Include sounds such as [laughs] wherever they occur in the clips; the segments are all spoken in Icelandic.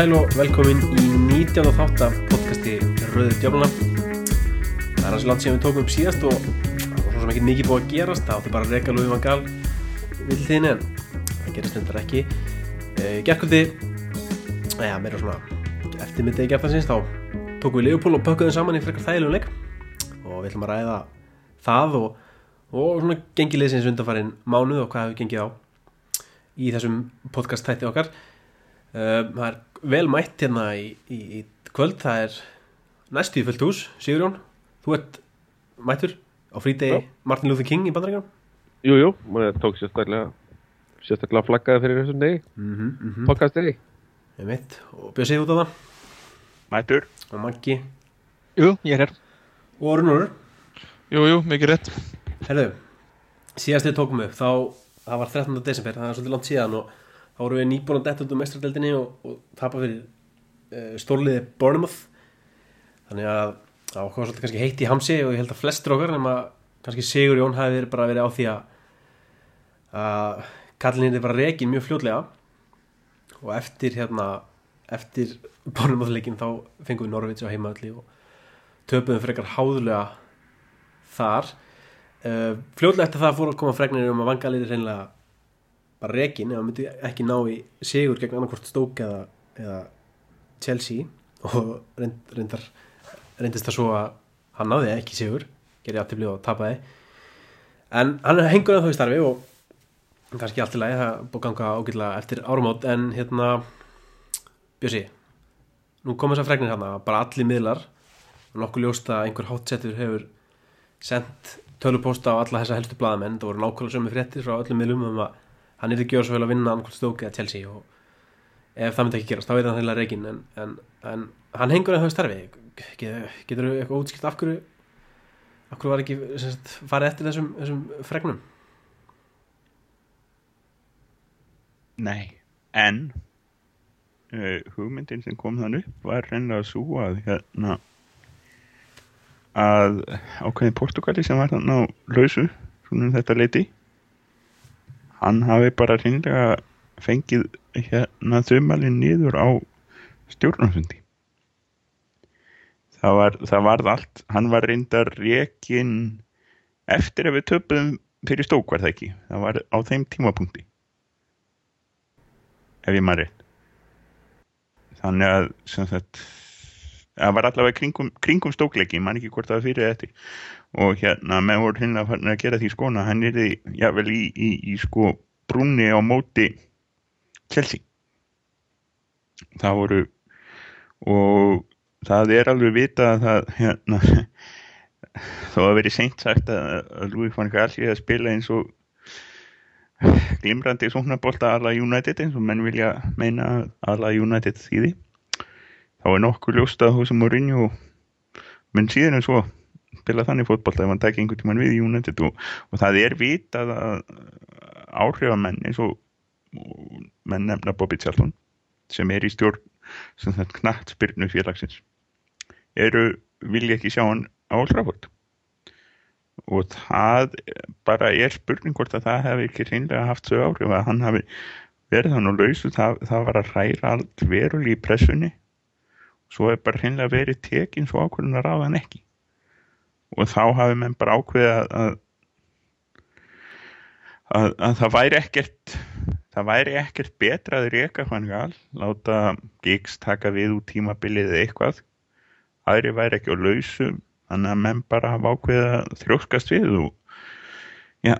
sæl og velkomin í 19. þátt af podcasti Rauður Djáflana Það er hans langt sem við tókum upp síðast og það var svo sem ekki mikið búið að gerast. Það átti bara að reyka Lúi van Gaal. Vill þinn en það gerist undar ekki. E, Gerkvöldi ja, meira svona eftir mittegi gerðansins þá tókum við Leopold og pökkuðum saman í frekar þægilegum leik. Og við ætlum að ræða það og, og svona gengilegsins undanfarinn mánuð og hvað hefur gengið á í þessum podcast tætti okkar það er vel mætt hérna í, í, í kvöld, það er næstu í fullt hús, Sigurjón þú ert mættur á frítegi Martin Luther King í bandaríkjum Jújú, maður tók sérstaklega sérstaklega flaggaði fyrir þessum degi. Mm -hmm, mm -hmm. podcast degi. Og bjöð sig út á það. Mættur. Og Maggi. Jú, ég er hér. Og Ornur Jú, jú, mikið rétt. Herðu, síðast við tókum upp þá, það var 13. desember það er svolítið langt síðan og þá voru við nýbúin að detta út um mestradeldinni og, og tapa fyrir uh, stórliði Bournemouth. Þannig að það var svolítið kannski heitt í hamsi og ég held að flestur okkar nema kannski Sigur Jón hafi bara verið á því að að kallinni er bara reygin mjög fljótlega. Og eftir hérna eftir Bournemouth leikin þá fengum við Norvíts á heimaðalli og töpuðum frekar háðulega þar. Uh, fljótlega eftir það fór að koma fregnir um að vangalir er reynilega bara rekin eða myndi ekki ná í sigur gegn annarkvort Stoke eða, eða Chelsea. Og reynd, reyndar reyndist það svo að hann náði ekki sigur gerði afturblíð og tapaði. En hann hengur að í starfi og kannski allt í lagi það búið ganga ágætlega eftir árumátt en hérna Bjössi nú komum þess að fregnir hérna bara allir miðlar. Og nokkuð ljóst að einhver hátsettur hefur sendt tölupósta á alla þessa helstu bladamenn það voru nákvæmlega sömu fréttir frá öllum miðlum um að hann er ekki gjörð svo vel að vinna annarkvæmt stók eða Chelsea og ef það myndi ekki gerast þá er það heila reygin en, en, en hann hengur að það starfi. Getur þú eitthvað útskilt af hverju af hverju var ekki sagt, farið eftir þessum, þessum fregnum? Nei, en uh, hugmyndin sem kom þann upp var reynilega svo að hérna að ákveðin Portugali sem var þann á lausu svona um þetta leiti hann hafi bara reynlega fengið hérna þumalinn niður á stjórnarfundi. Það var það varð allt, hann var reyndar rekin eftir að við töpuðum fyrir stók var það ekki? Það var á þeim tímapunkti. Ef ég maður rétt. Þannig að sagt, það var allavega kringum, kringum stókleiki, mann ekki hvort það fyrir þetta og hérna með voru hérna að gera því skona, hann er því jável í, í, í sko brúni á móti Chelsea. Það voru og það er alveg vita að það hérna [laughs] þó að veri seint sagt að, Louis van Gaal sé að spila eins og glimrandi svonabólta alla United eins og menn vilja meina alla United þýði. Þá er nokkuð ljóst að þú sem Mourinho menn síðan en svo spila þannig fótbólta ef hann tekja einhvern tíman við United og, og það er vitað að áhrifamenn eins og menn nefna Bobby Charlton sem er í stjórn sem þetta knætt spyrnu félagsins eru vilja ekki sjá hann á Oldraford og það bara er spurning hvort að það hefði ekki reynlega haft svo áhrif að hann hafi verið hann og lausu það, það var að ræra allt veruleg í pressunni. Svo er bara reynlega verið tekinn svo ákvörðun að ráða hann ekki og þá hafi menn bara ákveðið að, að, að, að það væri ekkert það væri ekkert betra að reyka hann gal, láta gigs taka við úr tímabilið eða eitthvað. Aðri væri ekki á lausu þannig að menn bara hafa ákveðið að þróskast við og já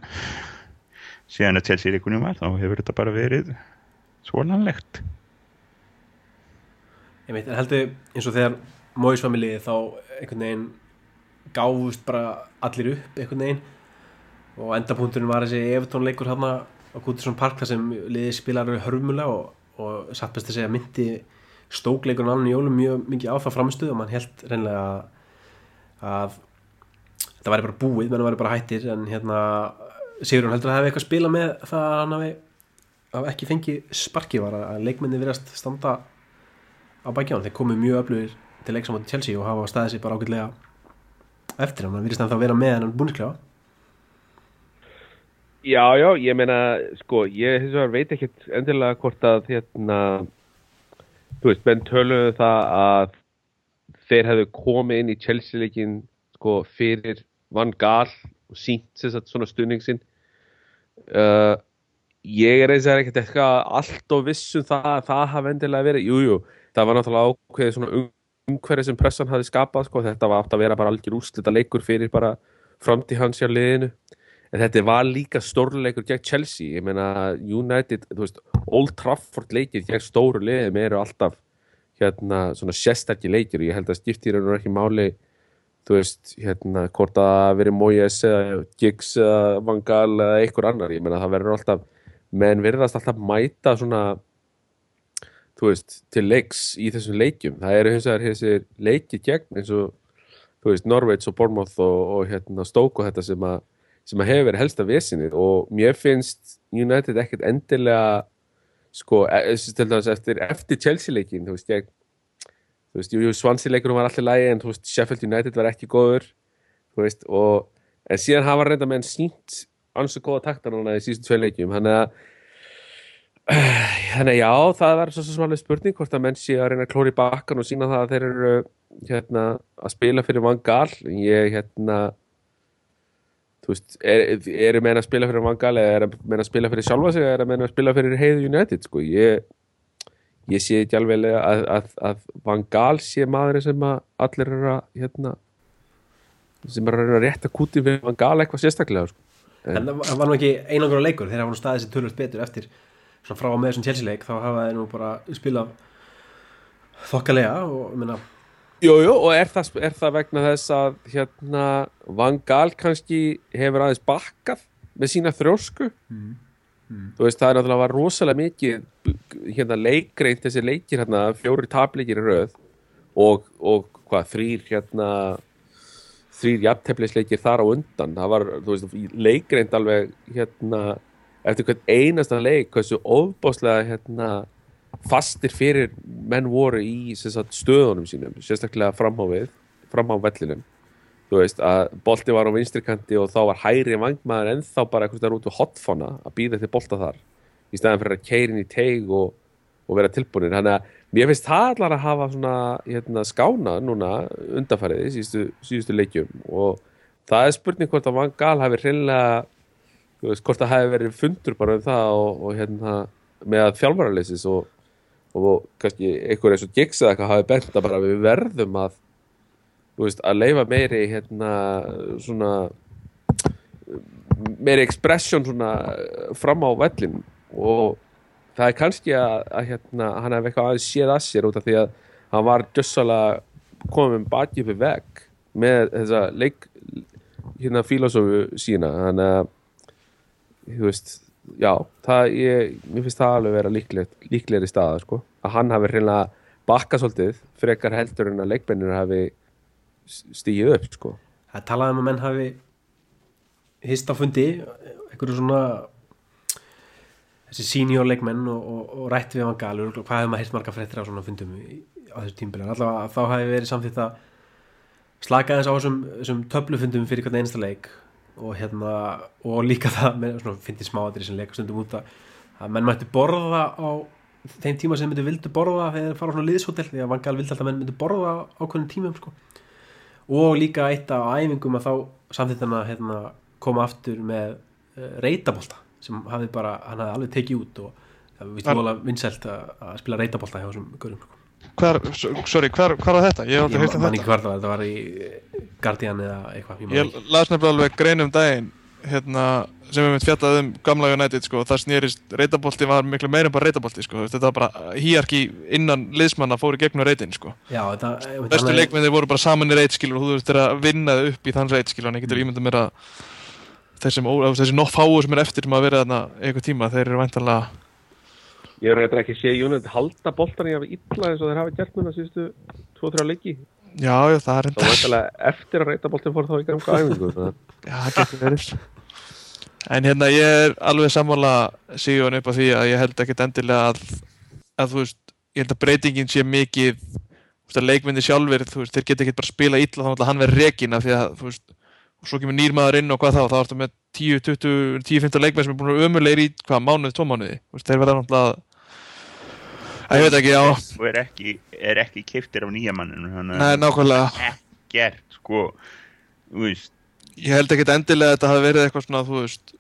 síðan að Chelsea reikunum var þá hefur þetta bara verið svolanlegt. Ég veit, en heldur eins og þegar Móis familið þá einhvern veginn gáðust bara allir upp einhvern veginn. Og endapunkturinn var þessi Evertón-leikur hérna á Gútisson Park þar sem liði spilar hörmulega og, og satt best að segja myndi stókleikurinn í jólum mjög mikið áfað framistuð og mann held reynlega að þetta væri bara búið, menn væri bara hættir. En hérna Sigurðun heldur að það hefði eitthvað að spila með það að hann hafi ekki fengið sparki var að leikmenni verðast standa á bækján, þeir komið mjög öflugir til leiksamáti Chelsea og hafa staðið sér bara ágætlega eftir hann, það virðist að það vera með hann búnisklega Já, já, ég meina sko, ég vegar veit ekkert endilega hvort að hérna þú veist, menn töluðu það að þeir hefðu komið inn í Chelsea leikin sko fyrir Van Gaal og sínt sér svona stuðning sinn. Uh, ég er eins og ekkert eitthvað allt og vissum það að það hafi endilega verið, jújú, jú, það var náttúrulega ákveðið svona um, umhverfið sem pressan hafi skapað sko, þetta var átt að vera bara algjör úslita leikur fyrir bara framtíð hans hjá liðinu. En þetta var líka stórleikur gegn Chelsea, ég meina United, veist, Old Trafford leikir gegn stóru liðum eru alltaf hérna svona sérstakki leikir. Og ég held að skiptir eru ekki máli þú veist, hérna, hvort að veri Moyes eða Giggs eða Van Gaal eða einhver annar, ég meina það verður alltaf menn verðast alltaf mæta svona þú veist, til leiks í þessum leikjum. Það eru hins vegar þessi leiki gegn eins og, þú veist, Norveits og Bournemouth og, og hérna Stoke og þetta sem að, sem að hefur verið helsta vesinið og mér finnst United ekkert endilega sko, e, dæmis eftir, eftir Chelsea leikin, þú veist, gegn þú veist, jú, Swansea leikunum var allir lægi en þú veist, Sheffield United var ekki góður þú veist, og en síðan hafa reynda með enn sínt ansið góða takta núna í síðustu tvei leikjum. Þannig að þannig já, það var svo sem alveg spurning hvort að menn sé að reyna að klóri bakkan og sína það að þeir eru hérna, að spila fyrir Van Gaal ég hérna þú veist, eru er meina að spila fyrir Van Gaal eða eru meina að spila fyrir sjálfa sig eða eru meina að spila fyrir Heiðu United sko, ég ég sé ekki alveg að, að, að Van Gaal sé maður sem að allir eru að hérna, sem eru að rétta kúti fyrir Van Gaal eitthvað sérstaklega sko. en það var nú ekki einangur leikur þegar það var nú staðið sér tölvöld betur eftir frá með þessum Chelsea-leik þá hafa þeir nú bara spilað þokkalega og minna Jújú, og er það, er það vegna þess að hérna Van Gaal kannski hefur aðeins bakkað með sína þrjósku mm. Mm. þú veist, það er náttúrulega var rosalega mikið hérna leikreint þessi leikir hérna, fjóri tapleikir í rauð og, og hvað, þrýr hérna þrýr jafntefnisleikir þar á undan það var, þú veist, leikreint alveg hérna eftir hvern einasta leik hversu ofbáslega hérna, fastir fyrir menn voru í sagt, stöðunum sínum sérstaklega framhávið framhá vellinum þú veist að bolti var á vinstrikanti og þá var hæri vangmaður en þá bara eitthvað út á hotfona að býða til bolta þar í stæðan fyrir að keirin í teig og, og vera tilbúinir þannig að mér finnst það allar að hafa svona hérna, skána núna undanfæriði síðustu, síðustu leikjum. Og það er spurning hvort að Van Gaal hafi hreinlega þú veist, hvort það hefði verið fundur bara um það og, og hérna með að þjálfaraleysis og, og kannski einhver eins og Giggs eða eitthvað hafi bent að bara við verðum að þú veist, að leifa meiri hérna svona meiri expression svona fram á vellin og það er kannski að, að hérna hann hefði eitthvað aðeins séð að sér út af því að hann var djössalega komið með baki upp í vegg með þessa leik hérna filosofu sína. Þannig að þú veist, já það, ég, mér finnst það alveg vera líklegri staða, sko, að hann hafi reynilega bakka svolítið frekar heldur en að leikmennir hafi stígið upp, sko. Það talaði um að menn hafi hist á fundi einhverju svona þessi senior leikmenn og, og, og rætt við hann galur, hvað hefur maður hirt marga frettir á svona fundum á þessu tímbilin, allavega þá hafi verið samþýtt að slaka þess á þessum, þessum töflufundum fyrir hvern einasta leik og hérna og líka það, með, svona, finnst ég smáatir sem leika stundum út að, að menn mætti borða á þeim tíma sem myndi vildu borða þegar þeir fara á svona liðshótel því að vangal vildi alltaf menn myndi borða á ákveðin tímum sko. og líka eitt af æfingum að þá samþýtt hann að hérna, koma aftur með eh, reytabólta sem hafi bara, hann hafi alveg tekið út og það volið vinnselt að, að spila reytabólta hjá þessum görum sko. Hvar, sorry, hvar, hvar var þetta? Ég, ég man ekki hvar það var, þetta var í Guardian eða eitthvað Ég, las nefnilega alveg grein um daginn hérna, sem við myndum fjallað um gamla United sko, það snýrist reytabolti var miklu meira en bara reytabolti sko. þetta var bara hýjarki innan liðsmanna fóri gegnum reytin sko. bestu leikmennir voru bara saman í reytskilur og þú þurftir að vinna þau upp í þann reytskilur en ég getur ímyndað mér að þessi nótt fáu sem er eftir sem að vera þarna eitthvað tíma þeir eru væntalega Ég er reyndar ekki að sé United halda boltan í að vera illa eins og þeir hafa gert núna síðustu 2-3 leiki. Já, já, það er reyndar. Það var eitthvað eftir að reyta boltin fór þá í ganga æfingu. [laughs] já, það getur verið. En hérna ég er alveg sammála síðan upp á því að ég held ekkert endilega að, að þú veist, ég held að breytingin sé mikið, þú veist, að leikmyndi sjálfur, þú veist, þeir geta ekkert bara spila illa þá hann verður regina því að, þú veist, og svo kemur nýrmaður inn og hvað þá, þá ertu með 10-15 leikmenn sem er búin að umulegir í hvað mánuði, tvo mánuði, þeir verða náttúrulega ég veit ekki, já, og er ekki, er ekki keiftir af nýja manninu þannig nei, nákvæmlega. Ekkert sko. Þú veist. Ég held ekki endilega að þetta hafi verið eitthvað svona, þú veist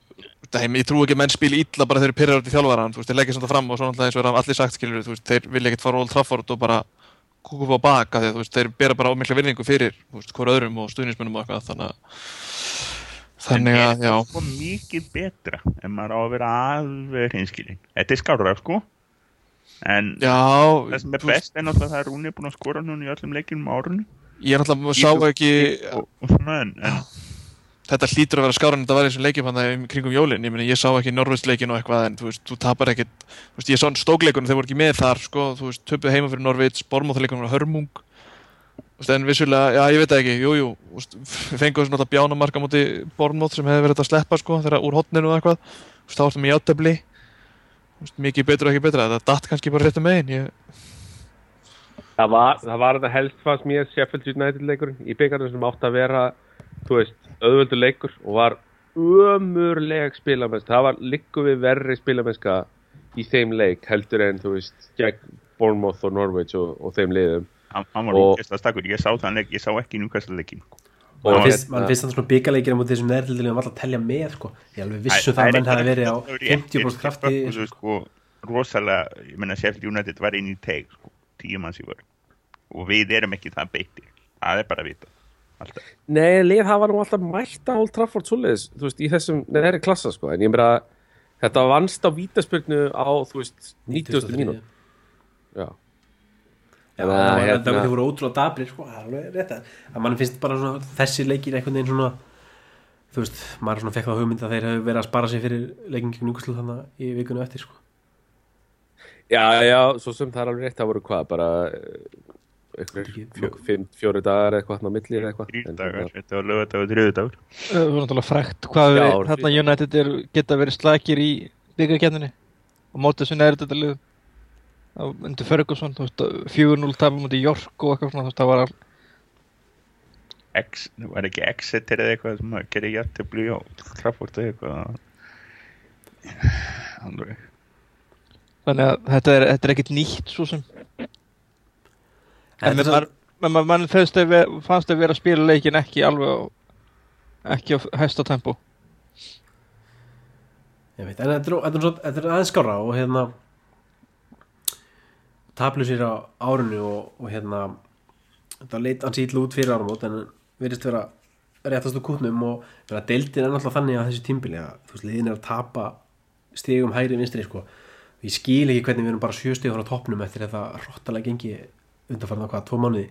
Dæmi, ég trú ekki að menn spili illa bara þegar þeir pyrrar út í þjálfvaran, þú veist, þeir leggja svona fram og svo náttúrulega eins og er allir sagt, skilur, þú veist, þeir vilja ekkert fara Old Trafford og bara kúka upp á baka að þú veist, þeir bera bara á mikla virðingu fyrir, þú veist, hvort öðrum og stuðnismennum og eitthvað, þannig að þannig að, en já, er sko mikið betra en maður á að vera alveg hinskilin þetta er skárra sko en já það sem er best er náttúrulega það er Rúni búin að skora núna í öllum leikjum á árunni ég er náttúrulega, sá ekki og, og svona en, en þetta hlýtur að vera skáran þetta var eins og leikjum hann það kringum jólin, ég ég sá ekki Norvitsleikin og eitthvað en þú veist, þú tapar ekkert þú veist, ég sá stókleikunum, þeir voru ekki með þar sko, þú veist, töpuð heima fyrir Norvits, Bormóþleikunum var hörmung. Veist, en vissulega, já ég veit ekki, jú, jú þú veist, við fengum þessu náttúrulega bjánamarka múti Bormóð sem hefði verið að sleppa sko, þegar úr hotninu og eitthvað, þá vartum við þú veist, mikið betur og ekki betra þetta datt kannski bara réttum megin ég, Það var, það var þetta helst fannst mér Sheffield United leikurinn í byggarnum sem átti að vera, þú veist, auðvöldu leikur og var ömurleg spilamennska. Það var líku við verri spilamennska í þeim leik heldur en, þú veist, gegn Bournemouth og Norwich og, og þeim liðum. hann, var ógeðslega stakkur ég sá þann leik, ég sá ekki núkvæslega leikin Og Man finnst, hérna- man finnst þetta svona byggarleikir á móti þessum neðrildilinu var alltaf að telja með sko. ég alveg vissu það að menn hafi verið á 50% krafti sko, sko, rosalega, ég menna Sheffield United var inn í teig sko, tíu manns í vörð og við erum ekki það beitti það er bara að vita alltaf. Nei, lið hafa nú alltaf mætt á Old Trafford svoleiðis, þú veist, í þessum neðri klassa, sko, en ég meira þetta vannst á vítaspyrnu á, þú veist, 90. mínútu. Já. Að, það var- hérna- það voru ótrúlega dabrir sko, alveg rétt að að mann finnst bara svona þessi leikir einhvern veginn svona þú veist, maður svona fekk það hugmynd að þeir hefur verið að spara sig fyrir leikin gegn Júkoslu þannig í vikunum eftir sko. Já, já, svo sem það er alveg rétt, það voru hvað, bara eh, fjóri dagar eða eitthvað hann á milli eða eitthvað. hérna- þetta var lögadagur, þriðudagur Það var náttúrulega frækt hvað Já, við, þarna United er, geta verið slakir í byggarkenninni og mótið sem er þetta lið undir Ferguson, þú veist, 4-0 tapum mútið York og eitthvað svona, þú veist, það var all, X, var ekki Exeter eða eitthvað sem að gera jættibli á Trafford eða eitthvað? Alveg. Þannig að þetta er, þetta er ekkert nýtt svo sem. En en þetta mann man, man, man fannst að vera, að vera að spila leikin ekki alveg á ekki á hæsta tempo. Ég veit, en þetta er aðeins skára og hérna taplu sér á árunni og, og hérna þetta leit ansi ítlu út fyrir áramót en virðist vera réttast úr kútnum og vera deildin er náttúrulega þannig að þessu tímbili að þú veist, liðin er að tapa stigum hægri vinstri sko. Ég skil ekki hvernig við erum bara sjö stigum frá toppnum eftir þetta rottalega gengi undanfarnar hvað, tvo mánuði.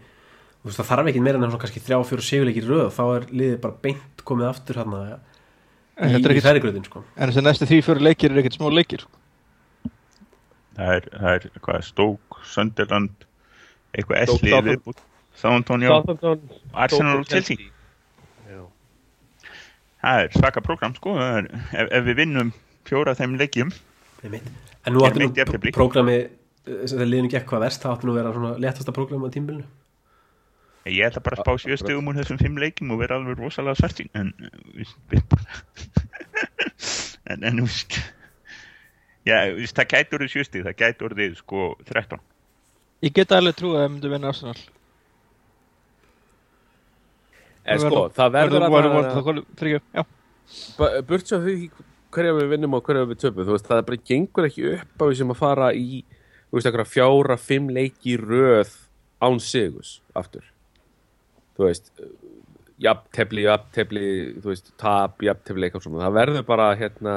Þú veist, það þarf ekki meira en svona kannski þrjá, fjóru sigurleikir í röð þá er liðið bara beint komið aftur hérna En í, í færigröðin sko. en þessi næstu því fjóri leikir er ekkert smá leikir sko. Það er, það er hvað, Stoke, Sunderland eitthvað Stoke, S-lið Southampton. já, Arsenal og Chelsea. Það er svaka program sko. Er, ef, ef við vinnum fjóra af þeim leikjum. Einmitt. En nú Ég áttu nú meinti jafntefli. prógrami þegar liðinu gekk hvað verst, það áttu nú að vera svona léttasta prógram á tímbilinu ég ætla bara að spá sjö stegum úr þessum fimm leikjum og vera alveg rosalega svartin en við, við bara [laughs] en, en veist já, það gæti orðið sjö steg það gæti orðið sko 13 ég get alveg trú að það myndi vinna Arsenal. En sko, það verður að var, var, fyrir, já, Ba- burt svo hverja við vinnum og hverja við töpum þú veist, það bara gengur ekki upp á því sem að fara í þú veist, eitthvað fjára, fimm leiki í röð án sigus aftur. Þú veist jafntefli, jafntefli þú veist, tap, jafntefli eitthvað svona. Það verður bara hérna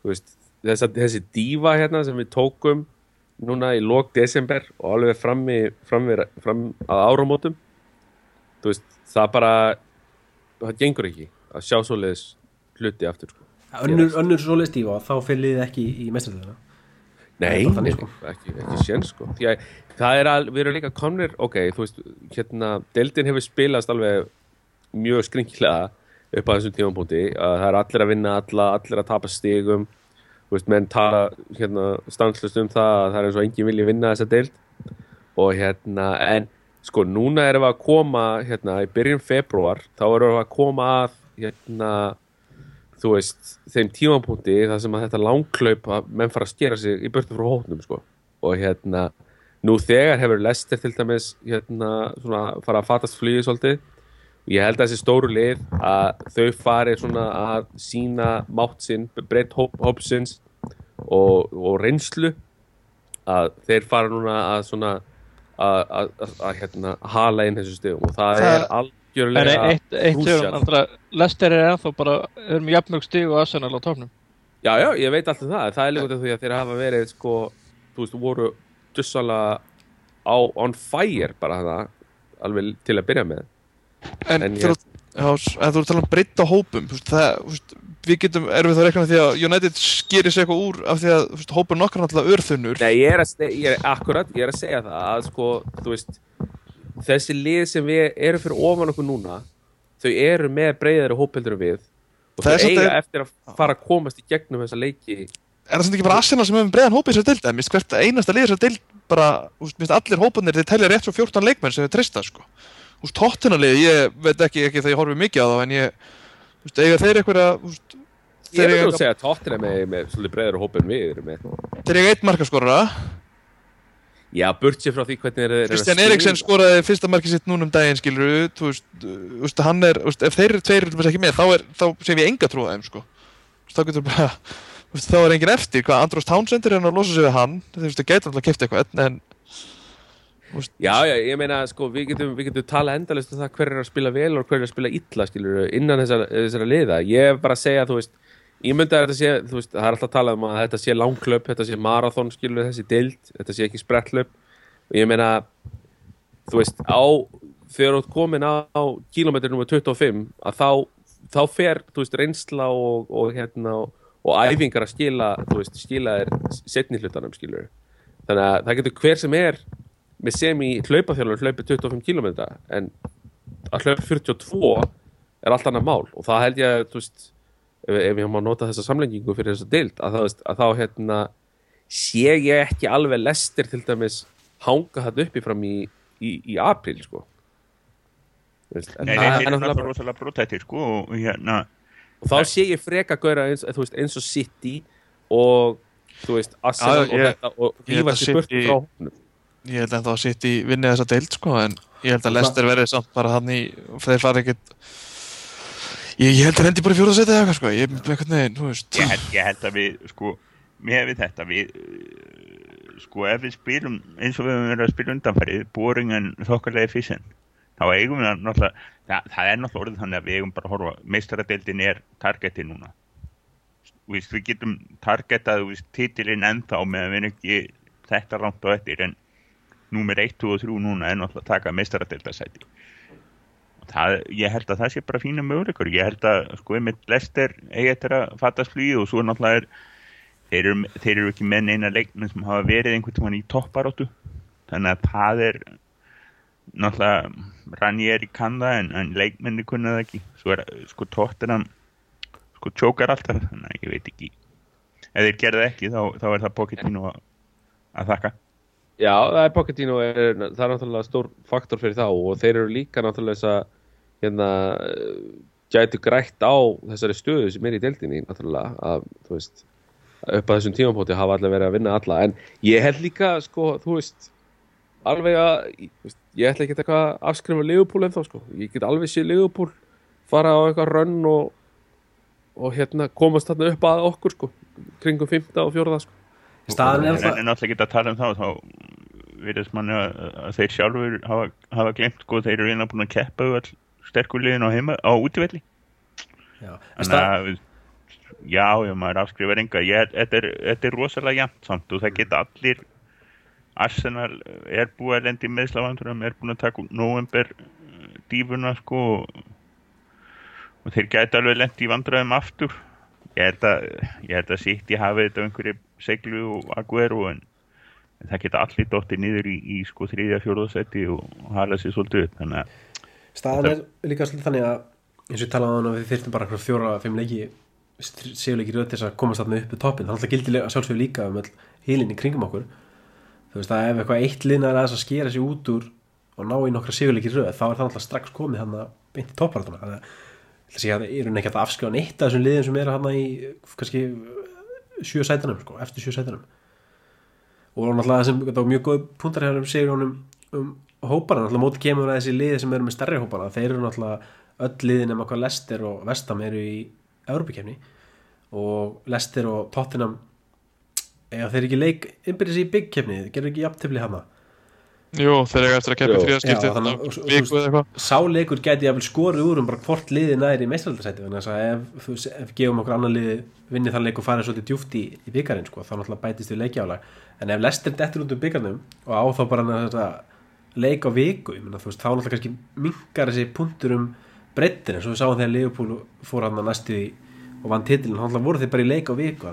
þú veist, þessa, þessi dífa hérna sem við tókum núna í lok desember og alveg fram, í, fram, við, fram að áramótum veist, það bara það gengur ekki að sjá svoleiðis hluti aftur sko. önnur, önnur svoleið stífa, þá fyrir liðið ekki í mestarlega Nei, þannig, nei, ekki, ekki sén sko. Að það er að, við erum líka komnir ok, þú veist, hérna deildin hefur spilast alveg mjög skringilega upp á þessum tímapunkti að það er allir að vinna alla, allir að tapa stigum veist, menn tala hérna stanslust um það að það er eins og enginn vilja vinna þessa deild og hérna, en sko, núna erum við að koma hérna, í byrjun februar þá erum við að koma að hérna þú veist, þeim tímapunkti þar sem að þetta langklaup að menn fara að skera sig í börtu frá hótnum sko. og hérna nú þegar hefur Lester til dæmis hérna svona fara að fatast flugið svolítið ég held að þessi stóru lið að þau fari svona að sína mátt sinn, breytt hóp, hópsins og, og reynslu að þeir fara núna að svona að, að, að, að hérna, hala inn þessu stegum og það, Það- er algjörlega eitt, eitt andra, Lester er ennþá bara, er með jafnmjög stig og Arsenal á topnum. Já, já, ég veit alltaf það, það er líka því að þeir hafa verið sko, þú veist, voru dussalega á on fire bara það, alveg til að byrja með En, En þú ert að tala um breytta hópum það, við getum, erum við þá að rekna því að United skýrir sig eitthvað úr af því að hópur nokkar náttúrulega örþunnur. Nei, ég er að, ég er, akkurat, ég er að segja það að sko, veist þessi lið sem við erum fyrir ofan okkur núna þau eru með breyðari hópeldur en við og Það þau er eiga eftir að fara að komast í gegnum þessa leiki. Er það sem ekki bara Arsenal sem hefur breiðan hópi í þessar deild? Eða mist hvert einasta lið í þessar deild bara, mist allir hópanir þeir telja rétt svo 14 leikmenn sem þeir treysta sko. Veist, tóttunarlið, ég veit ekki, ekki þegar ég horfi mikið á það en ég, þú veist, eiga þeir eitthvað veist, Ég er að segja að tóttina með, með svolítið breyðari hópin við erum með þeir eiga eitt markaskorara Já, burt sér frá því hvernig þeir eru að Kristján. Eriksen skoraði fyrsta markið sitt núna um daginn skilur þú veist, hann er, veist, ef þeir eru tveir ekki með, þá, er, þá sem ég enga trúa þeim sko. Þá getur bara þá er engin eftir, hvað Andros Townsend er hann að losa sig við hann, þú veist, það gæti alltaf kæft eitthvað en Já, já, ég meina, sko, við getum, við getum tala endalist um það hver er að spila vel og hver er að spila illa, skilur, innan þessara, þessara liða. Ég er bara að segja, þú veist, ég myndi að þetta sé, þú veist, það er alltaf talað um að þetta sé langklöp, þetta sé marathon, skilur, þessi dild, þetta sé ekki sprettlöp. Ég meina, þú veist, á, þegar þú ert komin á, á kílómetri nr. 25, að þá, þá fer, þú veist, reynsla og, og hérna, og, æfingar að skila, þú veist, skila þér setni hlutanum, skilur. Þannig að það getur hver sem er með sem í hlaupaþjálfur hlaupi 25 km en að hlaupa 42 er allt annað mál. Og það held ég að ef, ef ég má nota þessa samlengingu fyrir þessa deild að, veist, að þá hérna sé ég ekki alveg lestir til dæmis hanga þetta uppi fram í, í, í april sko. En Nei, það er náttúrulega brotættir sko og hérna og þá sé ég freka gaura eins, þú veist, eins og City og þú veist, Arsenal og þetta og að sér burt frá hóknum ég held að þá sitt í vinni þessa deild sko, en ég held að Lester verði samt bara hann í, þeir fara ekkert ég, ég held að hendi bara í fjóðarsæti eða eitthvað sko, ég, veist. Ég held, ég held að við sko með við þetta við uh, sko ef við spilum eins og við höfum verið að spila undanfærið boringen þokkarlega físin þá eigum við að náttúrulega það, það er náttúrulega orðið þannig að við eigum bara að horfa. Meistaradeildin er targeti núna. Veist, við getum targetað titilinn ennþá meðan við erum ekki þetta langt á eftir en númer 1, 2 og 3 núna er náttúrulega að taka meistaradeildasæti það, ég held að það sé bara fína möguleikur ég held að sko einmitt Lester eigi eftir að fattast flýju og svo náttúrulega er þeir eru, þeir eru ekki með neina leikmenn sem hafa verið einhvern tímann í topparóttu þannig að það er náttúrulega Ranieri kann það en, en leikmenni kunna það ekki. Svo er sko tóttina sko tjókar alltaf þannig að ég veit ekki. Ef þeir gerðu það ekki þá, þá er það Pochettino að, að þakka Já, það er Pochettino er, það er náttúrulega stór faktor fyrir þá og þeir eru líka náttúrulega þess að hérna gætu grætt á þessari stöðu sem er í deildinni náttúrulega að veist upp að þessum tímapóti hafa allir verið að vinna alla. En ég held líka sko þú veist alveg að veist, ég ætla ekki að taka afskrifum Leopold ennþá sko. Ég get alveg séð Leopold fara á eitthvað rönn og, og hérna komast þarna upp að okkur sko kringum 15 og 4 sko staðan er alltaf en náttúrulega ekki að tala um þá þá virðist manni að, að þeir sjálfur hafa, hafa glemt sko þeir eru einnig búin að keppa all sterkulegin á heima á en Þannig að, já, já, maður afskrifar enga. Þetta, er, er rosalega jæmt samt og það geta allir Arsenal er búið að lendi meðslavandurum, er búin að taka november eh, dífuna sko og, þeir geta alveg lendi í vandræðum aftur. Ég held að, að sitt ég hafi þetta einhverju seglu og aguero en en það geta allir dóttir niður í, í sko þriðja fjóruðasetti og, hala sér svolítið upp þannig að staðan er líka svolítið þannig að eins og ég talaði á hann að við þyrftum bara fjóra, fimm leiki séuleiki röð til þess að komast þarna upp í toppin það er alltaf gildilega sjálfsögur líka um heilin í kringum okkur. Þú veist að ef eitthvað eitt liðnar aðeins að skera sig út úr og ná í nokkra séuleiki röð þá er það alltaf strax komið hann að beint í topparatuna þannig að að að það eru ekki hægt að afskrifa neitt af þessum liðum sem eru hann í kannski sjö sætunum sko, eftir sjö sætunum. Og náttúrulega það sem þetta var mjög góð punktar hér um segur honum um hópana, náttúrulega móti kemur að þessi liði sem eru með stærri hópana, þeir eru náttúrulega öll liðin nema hvað Lester og Vestam eru í Európa-kefni og Lester og Tottenham eða þeir ekki leik innbyrðis í byggkefni, þeir gerur ekki jafntefli hana Jú, þeir eiga eftir að í þrjóðskipti Já, þannig að- og- og- viku eða eitthvað. sáleikur gæti jafnvel skorið úr um bara hvort liði næri í meistaraldarsæti þannig að ef, veist, ef gefum okkur annan liði vinni þann leik og farið svolítið djúft í, í byggarinn sko, þá náttúrulega bætist við leikjálag. En ef Lester dettur út um byggarnum og á þá bara þetta leik á viku þú veist, þá náttúrulega kannski minkar þessi punktur um breyttin eins og við sáum þegar Leopold fór hann að næstu í og vann titilin, þá náttúrulega voru þeir bara í leik á viku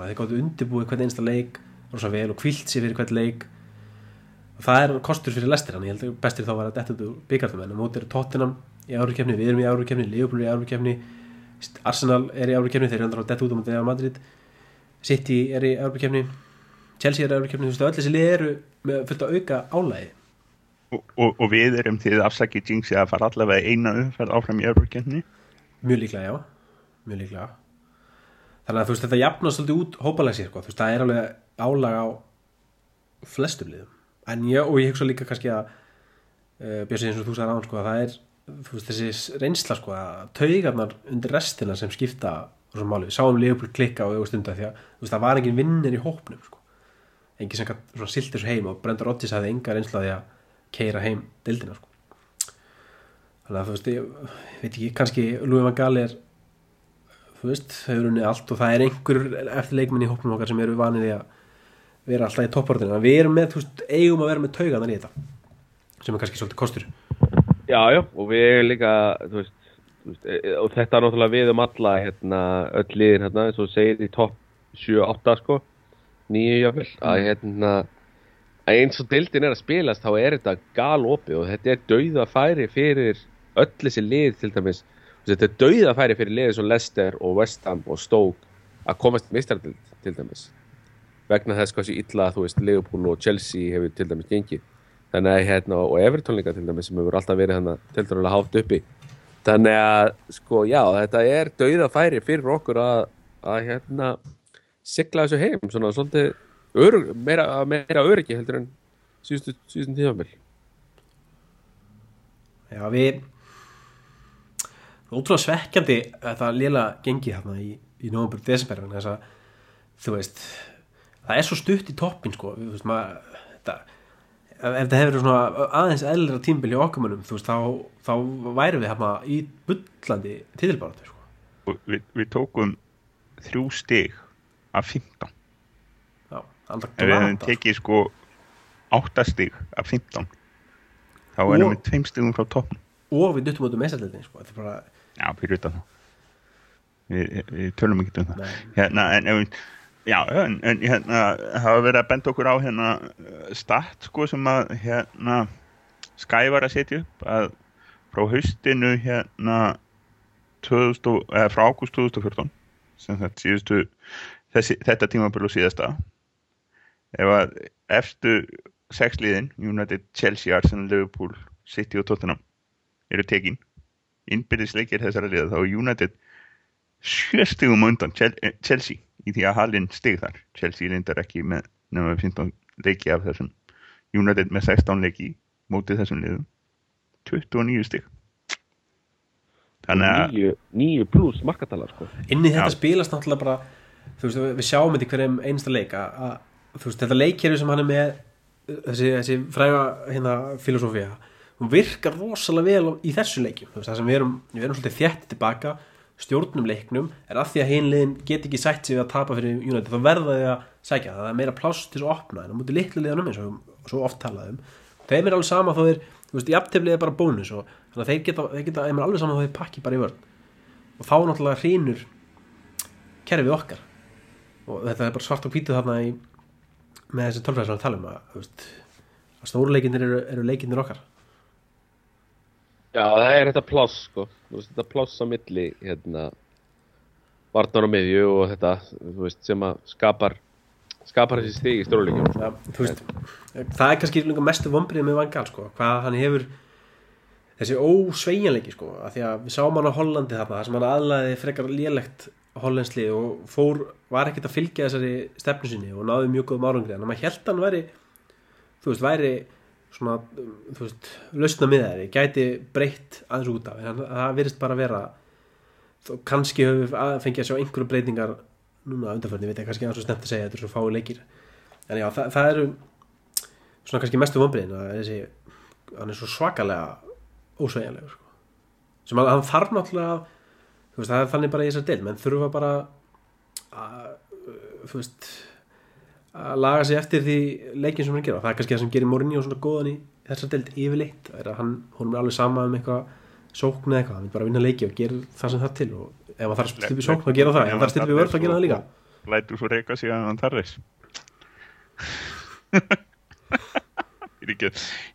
það er kostur fyrir lestir hann ég held að bestir þá var að detta út úr byggarnum en á móti er Tottenham í árukefni við erum í árukefni, Liverpool er í árukefni Arsenal er í árukefni, þeir eru andrar að detta út á móti Real Madrid. City er í árukefni Chelsea er í árukefni, þú veist, öll þessi lið eru með fullt að auka álægi og, og, og við erum því afsakið jinxi að fara allavega eina umferð áfram í öfrukenni mjög líklega, já, mjög líklega. Þannig að þú veist, þetta jafnast svolítið út hópalega sér, sko. þú veist, það er alveg álag á flestum liðum en ég, og ég hugsa líka kannski að uh, Björsi eins og þú sagði án sko, að það er veist, þessi reynsla sko, að taugarnar undir restina sem skipta svo máli, við sáum Leopold klikka á augustunda því að veist, það var engin vinnir í hópnum sko. engin sem svona silt þessu heim og Brendur Rodgers hafði enga reynsla því að keira heim dildina sko. þannig að þú veist, ég, veit ekki kannski Louis van Gaal er þú veist, þau eru unnið allt og það er einhver eftir leikmenn í hópnum okkar sem eru vanið í að vera alltaf í topportinu við erum með, þú veist, eigum að vera með tauganar í þetta sem er kannski svolítið kostur. Já, já, og við erum líka, þú veist, þú veist, e- og þetta er náttúrulega við um alla, hérna, öll liðin, hérna, eins og segir í topp 7-8, sko, nýju jáfnvel, að hérna, að eins og deildin er að spilast, þá er þetta galopið og þetta er dauðafæri fyrir öll þessi lið, til dæmis, þetta er dauðafæri fyrir liðið svo Leicester og West Ham og Stoke að komast í meistardeild, til dæmis, vegna þess hvað sé illa, þú veist, Liverpool og Chelsea hefur til dæmis gengið. Þannig að hérna og Everton líka til dæmis sem hefur alltaf verið hann til dæmis hátt uppi. Þannig að sko já þetta er dauða færi fyrir okkur að, að hérna sigla þessu heim svona svolítið örug, meira, meira öryggi heldur en síðustu, tíðanbel Já, við ótrúlega svekkjandi að það léla gengi hérna í, í nóvambur desember þess að þú veist það er svo stutt í toppin sko þú veist maður þetta, ef þetta hefur svona aðeins eðlera tímbil í okkumunum þú veist þá, þá værum við hérna í bullandi titilbáratu sko. við, við tókum þrjú stig af 15 Já, við hefum glata. tekið sko 8 stig af 15 þá erum Og- við tveim stigum frá toppn og við duttum út um meðsældinni sko. bara já, fyrir utan það við, við tölum ekki um það Nei. hérna, en, ef við- já, en, en hérna hafa verið að benda okkur á hérna uh, stat sko sem að hérna Sky var að setja upp að frá haustinu hérna 2000, og- eða frá ágúst 2014 sem þetta síðustu þessi, þetta tímabil og síðasta ef að eftir sex liðin United, Chelsea, Arsenal, Liverpool City og Tottenham eru tekin. Innbyrðisleikir þessara liða þá United sjö stigum undan eh, Chelsea í því að Hallin stig þar. Chelsea lindar ekki með nema 15 leiki af þessum. United með 16 leiki mótið þessum liðum. 29 stig. Þannig að níu, níu pluss markatalar sko. inn í þetta Já. spilast náttúrulega bara þú veist, við sjáum þetta í hverjum einsta leik að, að þú veist, þetta leikkerfi sem hann er með þessi, þessi fræga hérna filosófía, hún virkar rosalega vel í þessu leikjum, þú veist, það sem við erum við erum svolítið þétt tilbaka stjórnum leiknum, er að því að hinliðin get ekki sætt sig að tapa fyrir United, þá verða þau að sækja. Það, það er meira pláss til að opna en á mútið litlu liðanum eins og svo oft talaðum þeim er alveg sama þó þeir þú veist, jafnteflið er bara bónus og þannig að þeir geta, þeir geta þeim er alveg sama þó þeir pakki bara í vörn. Og þá náttúrulega hrýnur kerfið okkar. Og þetta er bara svart og hvítið þarna í, með þessi tölfræði sem við talum að, að stóruleikinir eru, eru leikinir okkar Já, það er þetta pláss sko. Veist, þetta pláss á milli hérna, varnar á miðju og þetta veist, sem að skapar skapar þessi stig í stórleikum ja, það er kannski mestu vombrið með Van Gaal sko, hvað hann hefur þessi ósveigjanleiki sko, að því að við sáum hann á Hollandi þarna, þar sem hann aðlaði frekar lélegt hollenslið og fór var ekkert að fylgja þessari stefnu sinni og náði mjög góðum árangri en maður held hann væri þú veist, væri svona, þú veist, lausna miðaði gæti breytt aðeins út af en það virðist bara vera þó kannski höfum við að- fengið að sjá einhverju breytingar núna undanförni, veit ég kannski aðeins og snemt að segja þetta er svo fái leikir en já, það, það eru svona kannski mestu vombriðin að þessi, hann er svo svakalega ósveigjanlegur sko. sem að hann þarf náttúrulega að- þú veist, það er þannig bara í þessar del menn þurfa bara að, uh, þú veist að laga sig eftir því leikin sem hann gera það er kannski það sem gerir Mourinho svona góðan í þessar deild yfirleitt er hann, hún er alveg sama um eitthvað sókn eða eitthvað, hann vil bara vinna leiki og gera það sem það til og ef hann þarf að upp í sókn þá gera það, ef hann þarf að upp í vörð þá gera það líka. Lætur svo reyka sig að hann þarris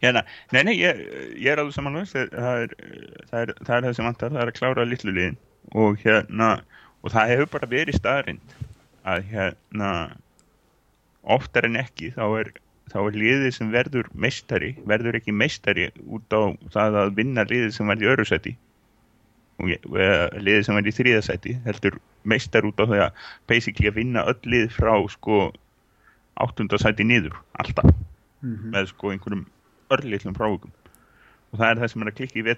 hérna, nei, nei, ég, ég er alveg samanlega það það það er það sem vantar, það er að klára litlu liðin. Og hérna og það hefur bara verið staðrind að hérna oftar en ekki þá er þá er liðið sem verður meistari verður ekki meistari út á það að vinna liðið sem var í öru seti og liðið sem var í þriða seti heldur meistar út á það að basically að vinna öll lið frá sko áttundasæti niður alltaf. Með sko einhverjum örlitlum frávikum. Og það er það sem er að klikka í við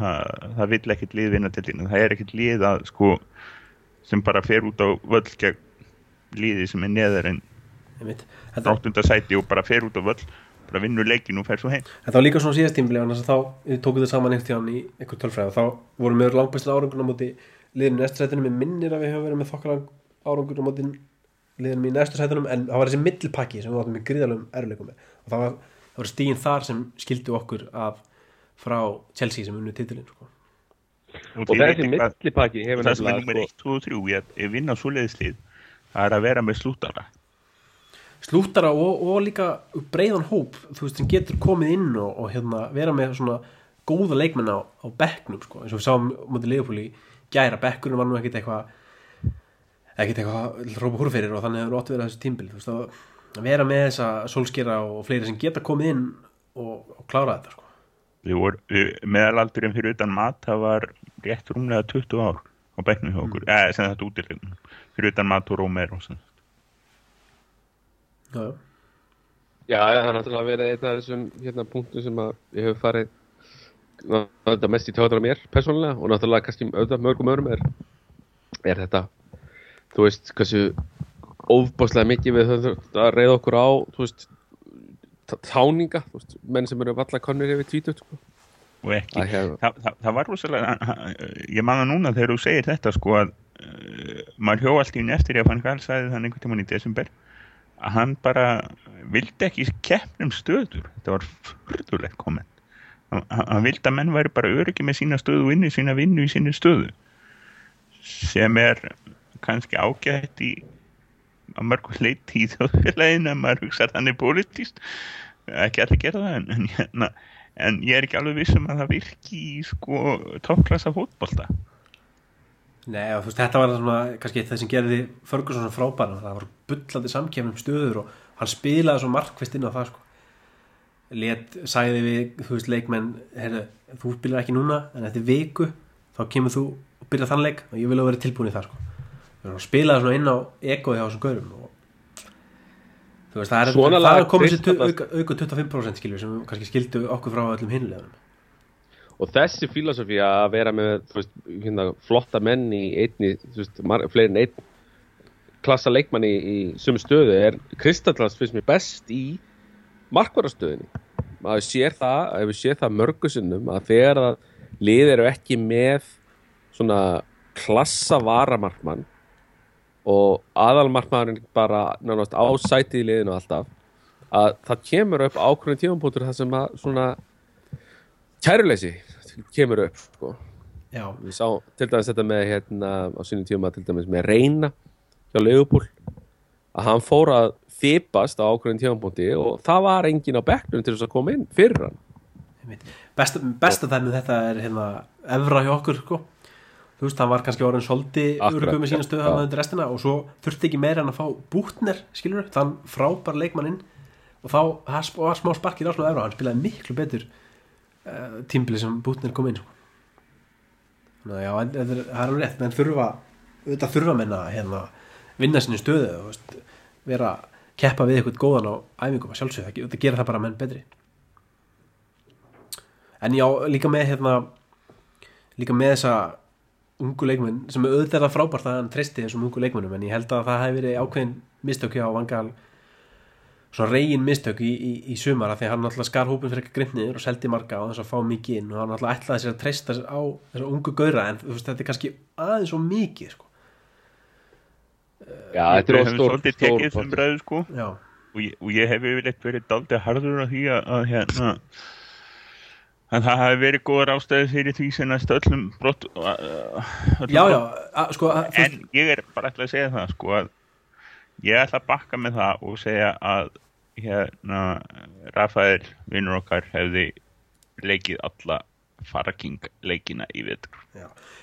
það það vill ekkert lið vinna til þín. Það er ekkert lið að sko sem bara fer út á völl gegn liði sem er neðar en þetta, áttundasæti og bara fer út á völl bara vinnur leikin og fer svo heim. Þetta var líka svona síðast tímli þá við tókum það saman einhvern tíðan í einhver tölfræð og þá vorum við langbæslega árangur á móti liðinu næstu sætunum með minnir að við höfum verið með þokkala árangur á móti liðinum í næstu sætunum en það var þessi middilpakki sem við áttum með gríðalum erleikum með. Og það var, það var stígin þar sem skildi okkur af frá Chelsea sem unnu titilin sko. og þið þessi og hefur er nefnilega 1, 2 og 3 í að að vinna svoleiðislið það er að vera með slútara slúttara og, og líka breiðan hóp þú veist sem getur komið inn og, og hérna, vera með svona góða leikmenn á, á bekknum sko, eins og við sáum mútið Leopold í gæra bekkunum var nú ekkit eitthvað ekkit eitthvað að rópa húr fyrir og þannig hefur ótt verið þessu tímbil þú veist að að vera með þessa sólskera og fleiri sem geta komið inn og, og klára þetta sko. við voru, við, meðalaldurinn fyrir utan mat það var rétt rúmlega 20 ár á bekknum hjá okkur, eða sem þetta útilegnum fyrir utan mat og rómer og svona já, já. Það er náttúrulega verið einn af þessum hérna punktum sem að ég hef farið náttúrulega mest í tjóðar á mér persónulega og náttúrulega kannski auðvitað mörgum öðrum er, er þetta þú veist, hversu óbáslega mikið við höfum að reyða okkur á þú veist, táninga þú veist, menn sem eru valla konur yfir tvítut sko. og ekki, hérna, það, það, það var rosalega ég man það núna þegar þú segir þetta sko að maður hjó allt í einu eftir ég að fann Karl sagði þann einhvern tímann í desember að hann bara vildi ekki keppnum stöður. Þetta var fyrðulegt komment. Hann, hann vildi að menn væri bara öryggi með sína stöðu og inni sína vinnu í sinni stöðu sem er kannski ágætt í að mörgum leiti í [laughs] þjóðfélaginu að maður hugsa þannig pólitíst ekki allir gera það en, en, hérna, en ég er ekki alveg vissum að það virki í sko toppklassa fótbolta Nei, og veist, þetta var svona kannski það sem gerði Ferguson frábæra það var bullandi samkefnum stöður og hann spilaði svo markvist inn á það sko. let, sagði við þú veist, leikmenn, heyrðu, þú spilar ekki núna en eftir viku þá kemur þú og byrja þann leik og ég vil að vera tilbúin í það sko. spilaði svona inn á egoði á þessum gaurum og þú veist, það er, er komið sér auka 25% skilur sem kannski skildu okkur frá öllum hinleganum og þessi filosofi að vera með veist, hérna, flotta menn í einni, veist, mar, fleiri en einn klassa leikmann í, í sumu stöðu er Kristallans finnst mér best í markvarastöðinni það, ef við sér það mörgu sinnum að þegar að lið eru ekki með svona klassa varamarkmann og aðalmarkmann bara nánast ásætið í liðinu alltaf að það kemur upp ákveðin tímapunktur þar sem að svona kæruleysi kemur upp sko. Við sá til dæmis þetta með hérna á sínum tíma til dæmis með reyna hjá Leopold að hann fór að þipast á ákveðin tímapunkti og það var engin á bekknum til þess að koma inn fyrir hann. Besta, besta dæmið þetta er hérna evra hjá okkur sko. þú veist, hann var kannski orðin Akkurat, örugum með sína stöðu hann undir restina og svo þurfti ekki meira en að fá bútner skilur, þann frábær leikmanninn. Og þá var smá sparkið á svona evra hann spilaði miklu betur uh, tímbili sem bútner kom inn sko. þannig að já, það er alveg rétt menn þurfa, auðvitað þurfa menna hérna, vinna sinni stöðu veist, vera keppa við eitthvað góðan á æfingum að sjálfsögðu, það, það gera það bara menn betri en já, líka með hérna líka með þessa ungu leikmenn sem er auðvitað frábært að hann treysti þessum ungu leikmennum en ég held að það hefði verið ákveðin mistökja á vangal svona reygin mistök í, í, í sumar af því að hann alltaf skar hópin fyrir eitthvað grimmniður og seldi marga á þess að fá mikið inn og hann alltaf ætlaði sér að treysta á þessa ungu gauðra en þú veist þetta er kannski aðeins svo mikið sko. Já, þetta er höfum stór stór sko. Já, og ég, og ég hef yfirleitt verið daldið harður á því að, að hérna að það hafi verið góðar ástæði fyrir því sem næst öllum brott uh, öllum já, já að, sko, að, en ég er bara ætla að segja það sko að ég ætla að bakka með það og segja að hérna Rafael vinnur okkar hefði leikið alla Faraking leikina í vetur.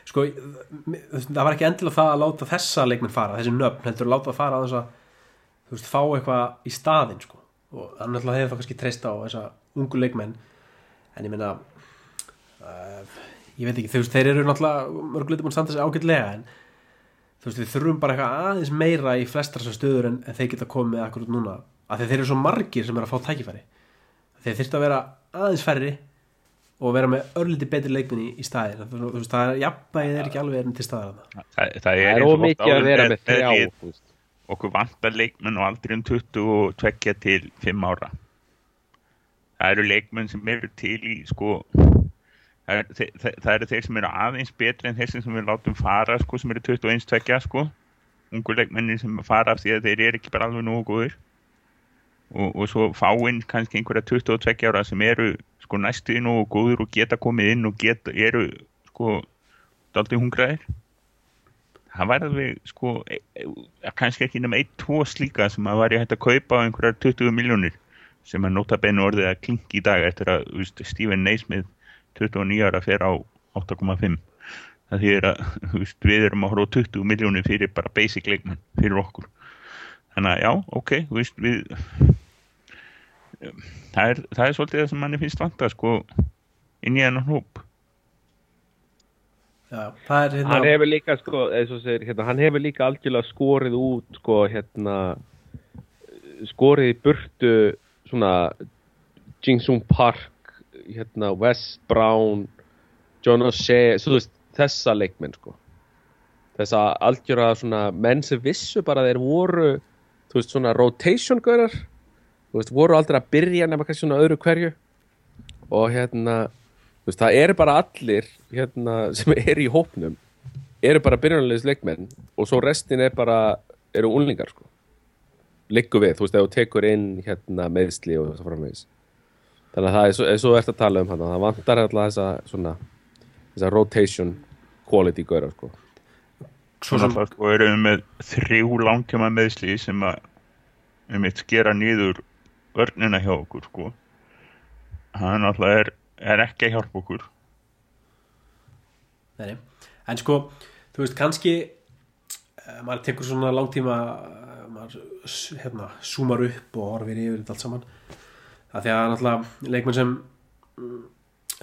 Sko, það var ekki endilega það að láta þessa leikmenn fara, þessi nöfn heldur að láta það fara að þess að þú veist, fá eitthvað í staðinn sko. og hann náttúrulega hefur það kannski treyst á þessa ungu leikmenn. En ég meina uh, ég veit ekki, þú veist, þeir eru náttúrulega mörguleitur búin að standa sig ágætlega en þú veist, við þurfum bara eitthvað aðeins meira í flestar þessar stöður en, en þeir geta komið með akkur út núna, af því þeir eru svo margir sem eru að fá tækifæri. Þeir þyrftu að vera aðeins færri og vera með örlítið betri leikminni í staðin þú veist, það er jafnbæðið er ekki alveg enn til staðar þarna. það, það Það er, er ómikið að vera með- þrjá okkur vantar leikmenn og aldrei um 22 til 5 ára. Það eru leikmenn sem eru til í sko það, er, þe- þe- það eru þeir sem eru aðeins betri en þessi sem við látum fara sko sem eru 21 tvekja sko. Ungu leikmennir sem fara af því að þeir eru ekki bara alveg nógu góðir. Og, og svo fáinn kannski einhverja 22 ára sem eru sko næstu nógu góður og geta komið inn og geta, eru sko daldið hungraðir. Það væri alveg sko e, e, kannski ekki nema 1-2 slíka sem að væri hægt að kaupa á einhverjar 20 miljónir sem að nota beinu orðið að klingi í dag eftir að þú veist, Stephen Naismith 29 ára fer á 8,5 það þýðir að þú veist, við erum að horfa á 20 miljónir fyrir bara basic leikmenn fyrir okkur. Þannig að já, ok, þú veist, við það er, það er svolítið það sem manni finnst vanta sko inn í enn hóp. Já, það hérna hann hefur líka sko, eins og segir, hérna, hann hefur líka algjörlega skorið út sko, hérna skorið í burtu svona Jing-Sung Park hérna, West Brown John O'Shea veist, þessa leikmenn sko. þessa algjöra svona menn sem vissu bara að þeir voru þú veist svona rotation görar þú veist voru aldrei að byrja nema kannski svona öðru hverju. Og hérna þú veist það eru bara allir hérna sem eru í hópnum eru bara byrjunarlegis leikmenn og svo restin er bara eru unlingar sko. Liggu við, þú veist, ef þú tekur inn hérna meðsli og þess að framvegis þannig að það er svo, er svo ert að tala um hann það vantar alltaf þessa svona þessa rotation quality göra sko. Svo Svona sem, það sko erum við með þrjú langtíma meðsli sem að við mitt skera nýður vörnina hjá okkur sko. Hann náttúrulega er, er ekki að hjálpa okkur. Nei, en sko þú veist, kannski uh, maður tekur svona langtíma uh, maður hérna, zoomar upp og horfir yfir þetta allt saman það því að náttúrulega leikmenn sem mm,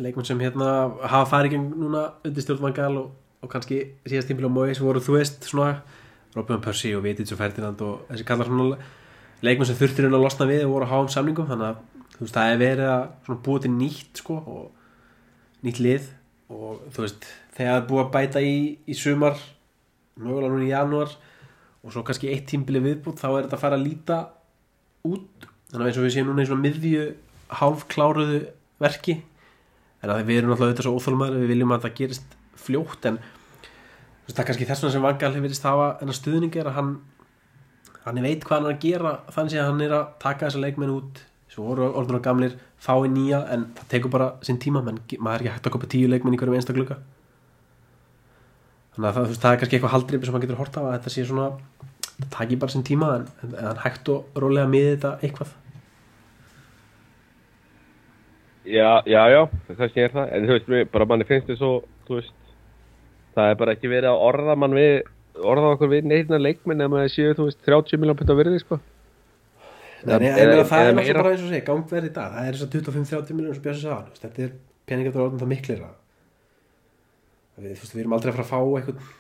leikmenn sem hérna hafa farið gegn núna undir stjórnvangal og, og kannski síðast tímpil á mói sem voru þú veist svona Robin Percy og Vitits og Ferdinand og þessi kallar svona leikmenn sem þurftir inn að losna við og voru að háum samlingum þannig að þú veist það er verið að búa til nýtt sko og nýtt lið. Og þú veist þegar það er búið að bæta í, í sumar mögulega núna í janúar og svo kannski eitt tímbili viðbútt þá er þetta að fara að líta út þannig að eins og við séum núna í svona miðju hálf kláruðu verki. En að við erum náttúrulega auðvitað svo óþólmaður við viljum að það gerist fljótt en það er kannski þess vegna sem Vangal hefur verið stafa en að stuðning er að hann hann veit hvað hann er að gera þannig að hann er að taka þessa leikmenn út. Svo voru orðunar gamlir fái nýja en það tekur bara sinn tíma menn maður er ekki hægt að kopa tíu leikmenn í hverjum einstakluga þannig að það, veist, það er kannski eitthvað haldrið sem hann getur hort á að þetta sé svona það taki bara sinn tíma en, en hann hægt og rólega miði þetta eitthvað Já, já, já, kannski er það. En þú veist, bara manni finnst þið svo þú veist, það er bara ekki verið að orða mann við, orða okkur við neina leikminn ef maður séu, þú veist, 30 miljón pund á virði, sko. Nei, en það er náttúrulega bara eins og segja, gangverð í dag. Það er þess að 25-30 miljónum sem þú veist, þetta er peningatur orðin það miklir að þú veist, við erum aldrei að fara að fá eitthvað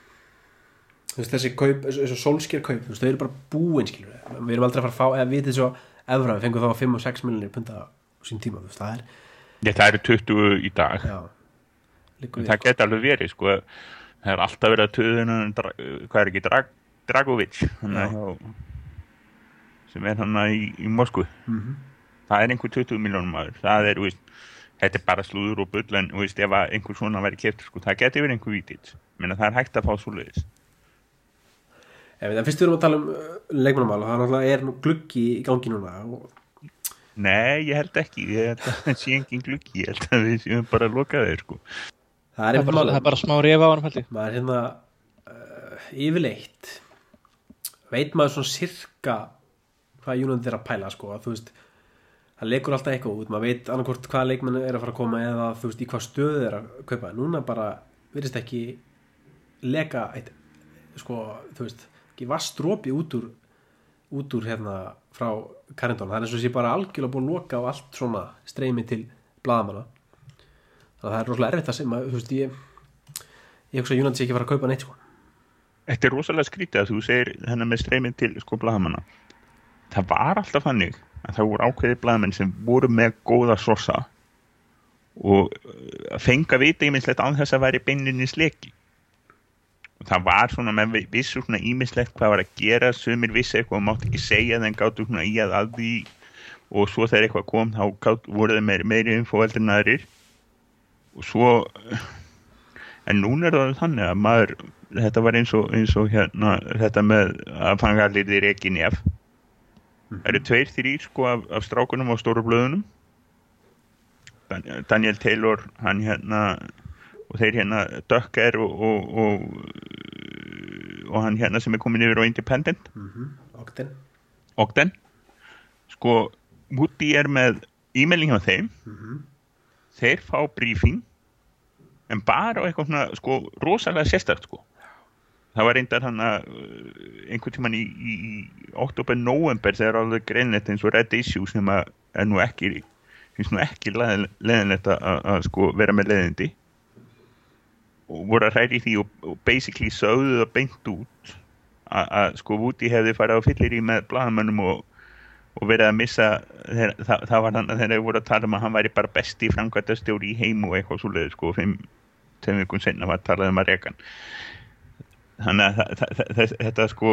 þú veist, þessi kaup, þessi sólsker kaup þú veist, þau eru bara búin skilur við. Erum aldrei að fara að fá, eða við þessu efra, við fengum þá 5 og 6 miljonir punta á sín tíma, þú veist, það er Ég, það eru 20 í dag. Já, það geti alveg verið sko. Það er alltaf verið að töðuna hvað er ekki, Drag, Dragovic sem er hann í, í Moskvu. Mhm. það er einhver 20 miljónum maður. Það er, veist, þetta er bara slúður og bull en veist, ef einhver svona væri keftur sko, það geti verið einhver menna það er hægt að fá svo leiðis En fyrst við erum að tala um uh, leikmannamál og það náttúrulega er nú gluggi í gangi núna og Nei, ég held ekki, ég held að það sé engin gluggi, ég held að við séum bara að loka þeir sko. það er Það er bara, það er bara smá refa á hann fælti maður er hérna uh, yfirleitt veit maður svona sirka hvað United er að pæla sko að þú veist það leikur alltaf eitthvað út, maður veit annarkvort hvað leikmenn er að fara að koma eða þú veist í hvað stöðu er að kaupa, núna bara virðist ekki leka eitt, sko, þú veist ekki vastrópi út úr út úr hérna frá Carrington það er eins og sé bara algjörlega búin að loka á allt svona streymi til blaðamanna þannig að það er rosalega erfitt að sem að, þú veist, ég ég hugsa að United sé ekki að fara að kaupa neitt sko. Þetta er rosalega skrítið að þú segir hennar með streymin til sko blaðamanna. Það var alltaf þannig að það voru ákveðið blaðamenn sem voru með góða sosa og uh, fenga vita ímislegt án þess að væri beininni sleki. Það var svona, menn vi- vissu svona ímislegt hvað var að gera, sumir vissi eitthvað og mátti ekki segja þeim gáttu svona í að að því. Og svo þegar eitthvað kom þá gátt, voru þeir meiri, meiri infóveldur en aðrir. Og svo en núna er það þannig að maður þetta var eins og, eins og hérna þetta með að fanga allir þér ekki nef það eru tveir þrýr sko af, af strákunum á stóru blöðunum. Dan, Daniel Taylor hann hérna og þeir hérna Dökker og, og, og, og hann hérna sem er komin yfir á Independent. Ogden. Ogden. Sko Woody er með e-mailing hjá þeim. Þeir fá briefing en bara á eitthvað svona sko rosalega sérstakt sko. Það var reyndar hann að uh, einhvern tíman í, í, í oktober, november þegar alveg greinlegt eins og Red Issue sem að er nú ekki ekki leðinlegt að, sko vera með leðindi voru að hræri því og, basically sögðu það beint út að, að sko Woody hefði farið á fyllir í með blaðamönnum og, og verið að missa þeir, það, það var hann að þeir voru að tala um að hann væri bara besti framkvæmtastjóri í heim og eitthvað svo leiði sko fimm, þeim vikun senna var að tala um að reka hann. Þannig að það, það, þetta sko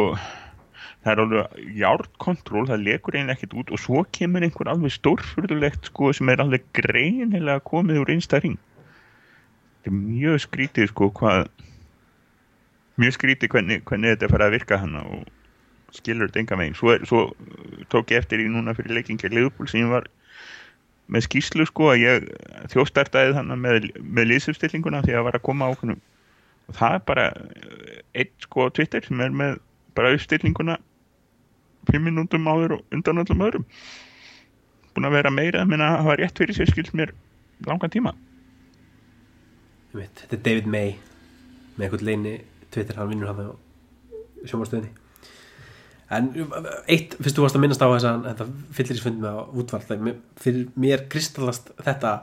það er alveg járkontról það lekur eiginlega ekkert út og svo kemur einhver alveg stórfurðulegt sko sem er alveg greinilega komið úr einsta ring þetta er mjög skrítið sko hvað mjög skrítið hvernig, hvernig þetta fara að virka hana og skilur þetta enga megin svo, svo tók ég eftir í núna fyrir leikingja Leopold sem var með skýslu sko að ég þjóstartaði þannig með, með liðsumstillinguna því að var að koma á okkur. Og það er bara eitt sko á Twitter sem er með bara uppstillinguna fimm minútum áður og undan öllum öðrum. Búin að vera meira að minna að hafa rétt fyrir sér skilt mér langan tíma Þetta er David May með eitthvað leini Twitter, hann vinnur hann á sjómarstöðinni en eitt, fyrst þú varst að minnast á þess að þetta fyllir í svund með á útvald fyrir mér kristallast þetta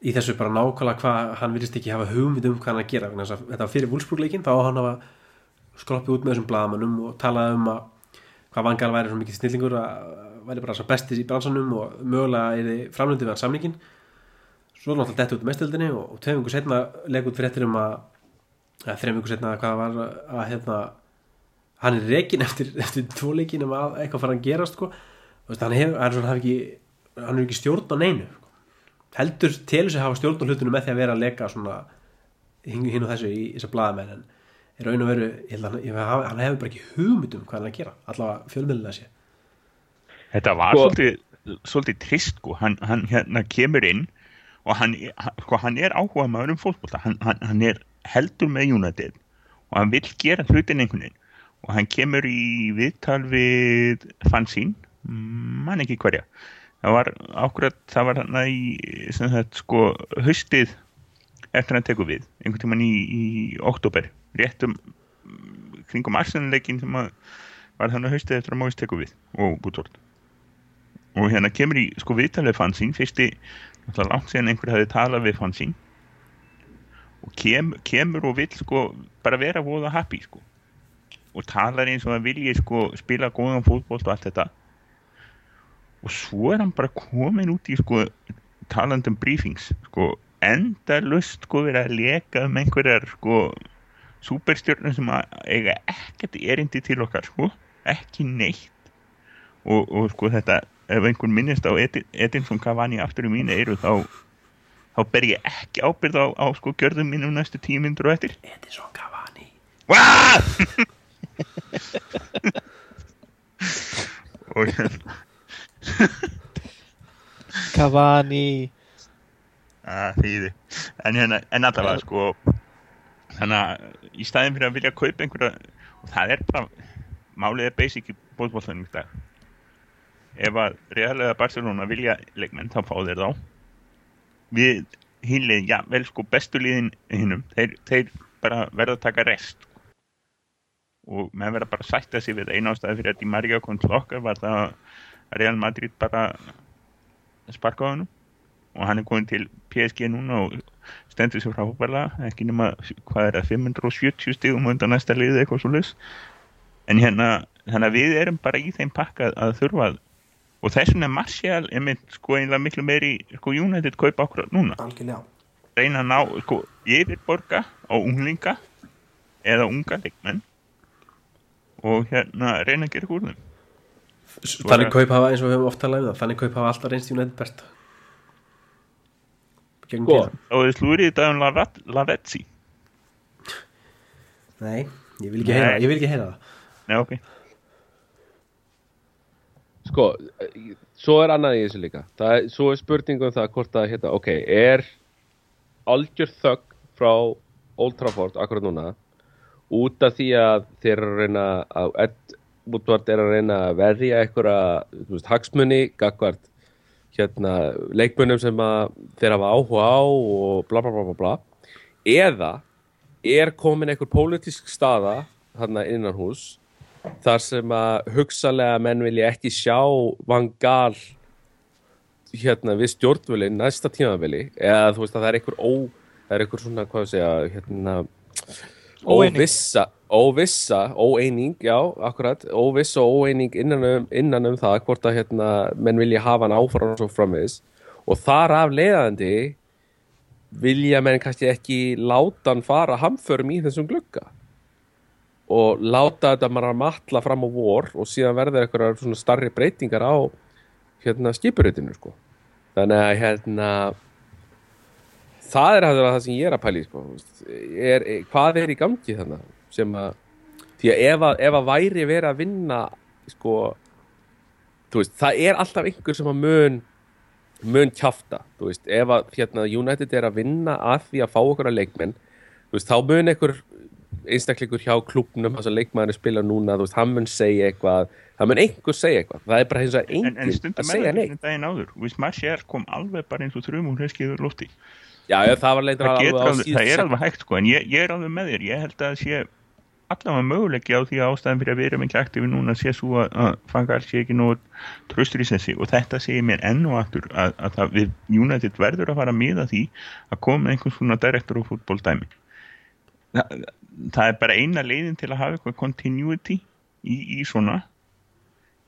í þessu bara nákvæmlega hvað hann virðist ekki hafa hugmynd um hvað hann að gera. Þetta var fyrir Wolfsburg-leikin, þá hann hafa skroppið út með þessum blagamannum og talaði um að hvað vangal væri svo mikið snillingur að væri bara svo bestis í bransanum og mögulega er þið framlöndið hann samningin svo náttúrulega dætti út mestöldinni og, og tveim yngur setna legg út fyrir eftir um að, að þreim yngur setna hvað var að hérna hann er rekin eftir, [laughs] eftir tvo leikin um að eitthvað fara að gerast sko. veist, hann hefur hef, hef ekki, hann er ekki stjórn á neinu sko. heldur telur sig að hafa stjórn á hlutinu með því að vera að svona hinn og þessu í þessar blaðamenn en er raun og veru, ég held að hann, hann hefur bara ekki hugmyndum hvað hann er að gera allavega fjölmiðlega sé Þetta var Sko- svolítið, svolítið trist sko, hann, hann hérna kemur inn og hann, hann, sko, hann er áhuga maður um fólkbólta, hann, hann, hann er heldur með United. Og hann vill gera hlutin einhvern veginn. Og hann kemur í viðtal við fansín, mann ekki hverja. Það var ákveðat það var hann í sem þetta sko haustið eftir að hann tekur við. Einhvern tímann í, í oktober réttum kringum arsenleikin sem að var þannig haustið eftir að Móis tekur við. Og Bútvort og hérna kemur í sko viðtalið fansín fyrsti, náttúrulega langt síðan einhver hefði talað við fansín og kem, kemur og vill sko bara vera voða happy sko. Og talar eins og það vilji sko spila góðan fótbolt og allt þetta. Og svo er hann bara komin út í sko talandum briefings sko endalust sko verið að leka um einhverjar sko superstjörnum sem að eiga ekkert erindi til okkar sko. Ekki neitt. Og, og sko þetta ef einhvern minnist á Edi- Edinson Cavani aftur í mínu eyru þá þá ber ég ekki ábyrð á, á sko gjörðum mínum næstu tíu myndur og eftir. Edison Cavani. [laughs] Og hérna Cavani. Að þýði. En, hérna, en allavega sko þannig að í staðin fyrir að vilja kaupa einhverja og það er bara málið er basic í bóðbóltanum í dag ef að reallega Barcelona vilja leikmenn þá fá þeir þá. Við hinlið, já vel sko bestu liðin hinnum, þeir, þeir bara verða að taka rest. Og menn verða bara að sætta sig við eina ástæði fyrir að Di Maria kom til okkar var það að Real Madrid bara sparka á hann og hann er komin til PSG núna og stendur sér frábærlega ekki nema, hvað er það, 570 stigum undan næsta liði eitthvað svo laus en hérna, þannig að við erum bara í þeim pakka að þurfa að og þess vegna er Martial einmitt sko einlega miklu meiri sko United kaupa okkur núna. Algjörlega. Reyna að ná sko yfirborga á unglinga eða unga leikmenn og hérna reyna að gera þeim. Þannig kaup hafa eins og við höfum oft talað um Þannig kaup hafa alltaf reynst United best. Gegn Sko. Og þið slúrið þetta um Lavet- Lavezzi. Nei, ég vil ekki heyra það Ég vil ekki heyra það. Nei, ok sko, svo er annað í þessu líka. Er, svo er spurning um það hvort að hérna, ok, er algjör þögg frá Old Trafford akkurat núna út af því að þeir eru að reyna að Ed Woodward er að reyna að verja veist, hagsmunni gagvart hérna leikmunum sem þeir hafa áhuga á og bla bla bla bla bla. Eða er komin einhver pólitísk staða þarna innan hús þar sem að hugsalega menn vilja ekki sjá vangal hérna við stjórnvölin næsta tímavili eða þú veist að það er einhver ó, það er einhver svona hvað að segja hérna óvissa, óvissa, óeining já, akkurat, óvissa og óeining innan um, innan um það hvort að hérna menn vilja hafa hann áfram og svo framvegis. Og þar af leiðandi vilja menn kannski ekki láta hann fara hamförum í þessum glugga og láta þetta að matla fram á vor og síðan verða eitthvað svona starri breytingar á hérna skipuritinu sko þannig að hérna það er hægt það sem ég er að pæli sko. er, er, hvað er í gangi þannig sem að því að ef að, ef að væri verið að vinna sko veist, það er alltaf einhver sem að mun mun kjafta, veist, ef að hérna, United er að vinna að því að fá okkur að leikmenn, veist, þá mun einhver einstaklingur hjá klubnum þess að leikmæðinu spila núna, þú veist, hann mun segja eitthvað, það mun einhver segja eitthvað. Það er bara eins og en, en enginn stundum að er segja neitt. einu daginn áður. Og viðst Martial kom alveg bara eins og þrjum og hreskiður lofti. Já, það var leitur alveg á síðustu það er alveg hægt sko en ég, ég er alveg með þér, ég held að það sé allavega möguleiki á því að ástæðan fyrir að við erum ekki aktífi núna sé svo að, að fangar sé ekki nóg tröstur í sessi og þetta segir mér enn og aftur að, að það, við United verður að fara að miða því að koma með einhvern svona direktor og fútboldæmi það, það er bara eina leiðin til að hafa eitthvað continuity í, í svona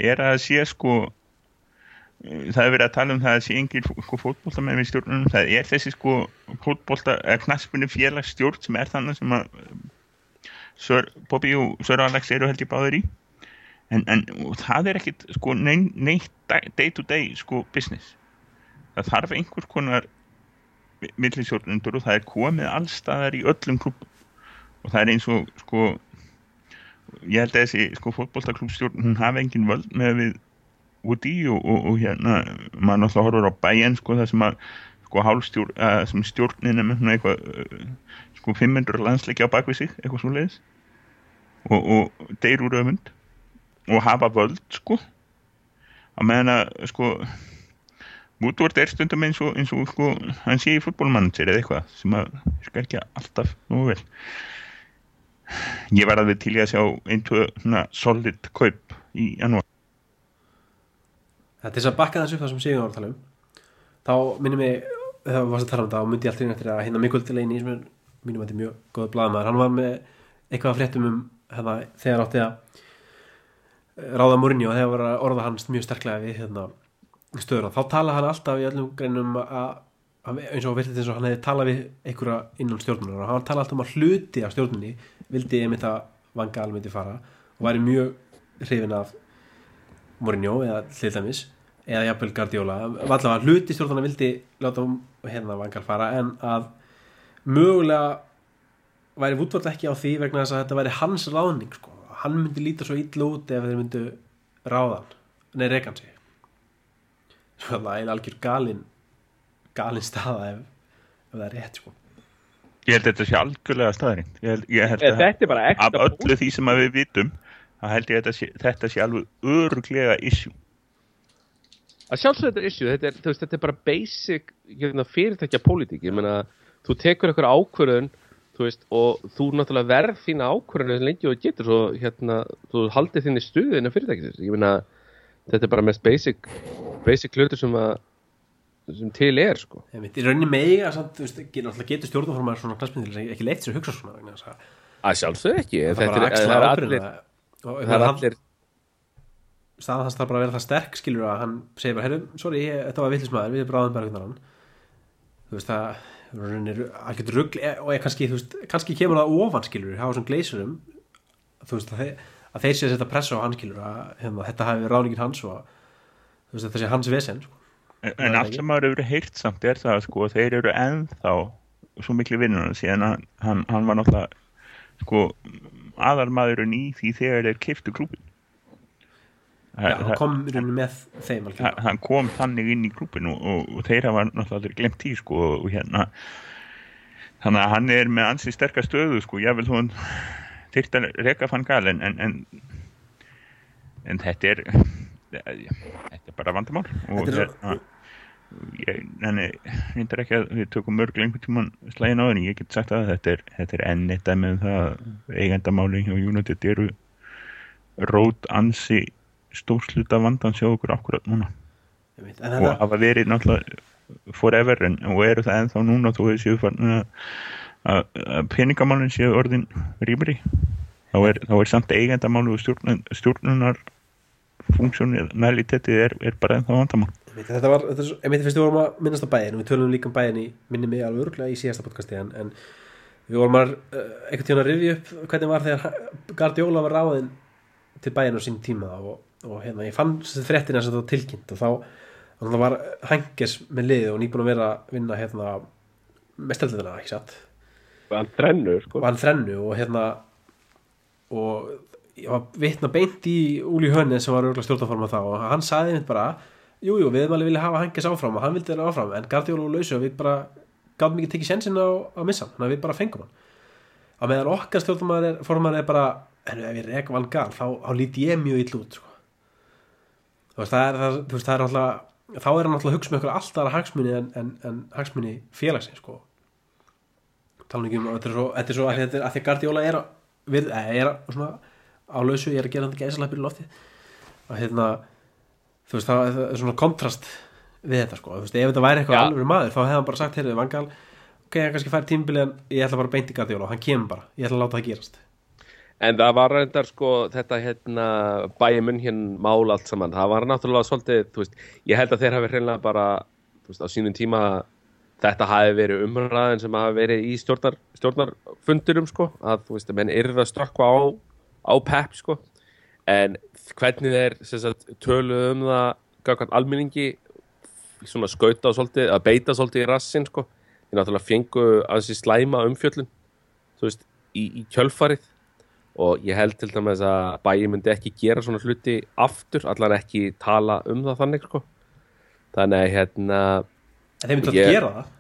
er að sé sko það er verið að tala um það að sé engin sko, fótboltamenn við stjórnunum, það er þessi sko fótbolta, eða knaspunni félagsstjórn sem er þannig sem að Sir Bobby og Sir Alex eru held ég báður í. En, en það er ekkit sko neitt day to day sko business. Það þarf einhvers konar millisjórnundur og það er komið allstaðar í öllum klubum og það er eins og sko ég held að þessi sko fótboltaklubstjórn hún hafi engin völd með við úti og, og, og hérna maður náttúrulega horfur á bæjan sko það sem að sko hálfstjórn, uh, sem stjórnin er með svona eitthvað uh, sko 500 landsleiki á bakvið sig, eitthvað svo leiðis og, og deyr úr öfund og hafa völd sko. Að meðan að sko Woodward er stundum eins og, eins og sko, hann sé í fútbólmanager eða eitthvað sem að skal ekki alltaf nú vel ég var alveg til í að sjá svona solid kaup í janúar. Það er til þess að bakka þessu upp það sem Sigur var að tala um. Þá minnum þegar við varst að tala um það og myndi ég alltaf inn eftir að hérna Mikkel Delaney sem er mínum að þetta er mjög góð blaðmaður hann var með eitthvað að fréttum um hérna, þegar átti að eh, ráða Mourinho og þegar var að orða hans mjög sterklega við hérna, stöðuna, þá talaði hann alltaf í öllum greinum að að- eins og virtist eins og hann hefði talað við einhverja innan stjórnunar og hann talaði alltaf um að hluti af stjórnunni vildi einmitt að Van Gaal myndi fara og væri mjög hrifin af Mourinho eða hlitamis eða jafnvel Guardiola. Allavega hluti stjórnuna vildi láta hérna Van Gaal fara en að mögulega væri Woodward ekki á því vegna þess að þetta væri hans ráðning sko. hann myndi líta svo illa út ef þeir myndu ráðan nei, rekan sig svo það er algjör galin galin staða ef, ef það er rétt sko. Ég held að þetta sé algjörlega staðrind. Ég held, ég held að Þetta bara af ekta öllu því sem að við vitum, þá held ég að þetta sé, þetta sé alveg öruglega issue. að sjálfsögðu þetta er issue, þetta er, veist, þetta er bara basic fyrirtækja pólitík, þú tekur eitthvað ákvörðun þú veist, og þú náttúrulega verð þína ákvörðun eins lengi og þú getur svo hérna, þú stuðið innan fyrirtækisins ég meina, þetta er bara mest basic basic hlutur sem að sem til er, sko. Í rauninni mega samt, þú veist, náttúrulega getur stjórnumformar svona klassmyndilega ekki leitt sér að hugsa svona að að sjálfsögðu ekki, það bara er, er ábyrgðina allir það er allir staðan hans þarf bara að vera það sterk skilur að hann segir bara, herru, sorry, ég, þetta var villismæður við bráðum bara hvernig hann þú veist það er algjört rugl e- og er kannski, þú veist, kannski kemur það ofan skilur, hafa svona gleisurum. Þú veist, að, þeir, að þeir sé að setja pressa á hann skilur að hérna, þetta hafi ráðningin hans og þú veist, þetta sé hans vesen sko. En, en allt sem maður hefur heyrt samt er það sko, að þeir eru ennþá svo miklu vinnunum síðan að hann, hann var náttúrulega sko, aðalmaðurinn í því þegar þeir kiftu klúbin. Já, hann kom í rauninni með þeim algjörlega. hann kom þannig inn í klúbin og, og, og þeir hafa náttúrulega glemt því sko, og hérna þannig að hann er með ansi sterkar stöðu sko, ég vil þú hann þyrft að reka fann galen en, en, en þetta er þetta er bara vandamál og Þetta er svo- þannig, reyndar ekki að við tökum mörg lengur tíman slægin á þenni, ég get sagt að þetta er, þetta er enn eitt um það að eigendamáli hjá United eru rót ansi stórsluta vandan sjá okkur akkurat núna. En og þetta, hafa verið náttúrulega forever en, og eru það ennþá núna þó þessi uppfarn að að peningamálinn séu orðin rýmri. Þá er, þá er samt eigendamáli og stjórnun, stjórnunar funksjónalitetti er, er bara ennþá vandamál. Þetta var þetta er svo- einmitt fyrst við vorum að minnast á bæin og við tölum líka um bæin í minni mig alveg örglega í síðasta podcasti en, en við vorum að uh, einhvern tíðan að rifja upp hvernig var þegar Guardiola var ráðinn til bæin á sín tíma og, og hérna ég fann þessi fréttina sem þetta var tilkynnt og þá að var Henges með liði og nýbúin að vera að vinna hérna mestarliðina, ekki satt? Hann þrennur, sko? Og hann þrennu og hérna og vitna beint í Úli Hönnes sem var örgulega stjórnaforma þá og hann sagði mitt bara jújú, jú, við hefum alveg vilja hafa Henges áfram og hann vildi þeirra áfram en Guardiola og Lausu við bara gáðum ekki tekið sensin á, á missa hann þannig að við bara fengum hann á meðan okkar stjórnumar er, er bara en ef ég rek Van Gaal þá, þá líti ég mjög ill út sko. þú veist, það er, það, veist, það er alltaf þá er hann alltaf að hugsa með ykkur alltaf aðra hagsmuni en, en, en hagsmuni félagsins sko tala ekki um þetta er svo, er að, er, að því að Guardiola er, að- er að- svona á lausu, ég er að gera hann gæsalappir í lofti að hérna þú veist, það, er svona kontrast við þetta sko, þú veist, ef þetta væri eitthvað Já. alveg maður, þá hefði hann bara sagt, heyrðu, vangal ok, hann kannski fær tímbili en ég ætla bara beint í Guardiola og hann kemur bara, ég ætla að láta það gerast En það var reyndar sko þetta hérna bæjumun hérna mál allt saman. Það var náttúrulega svolítið, þú veist, ég held að þeir hafi hreinlega bara, þú veist, á sínum tíma þetta hafi verið umræðin sem hafi verið í stjórnar, stjórnarfundurum sko, að þú veist, menn yrða stökkva á, á pepp sko. En hvernig þeir sagt, töluðu um það gafkvæmt almenningi svona skauta svolítið, að beita svolítið í rassin sko. Þeir náttúrulega fengu ansi slæma umfjöllun, veist, í, í kjölfarið og ég held til dæmis að bæji myndi ekki gera svona hluti aftur, allan ekki tala um það þannig sko. þannig hérna þeir myndi að gera það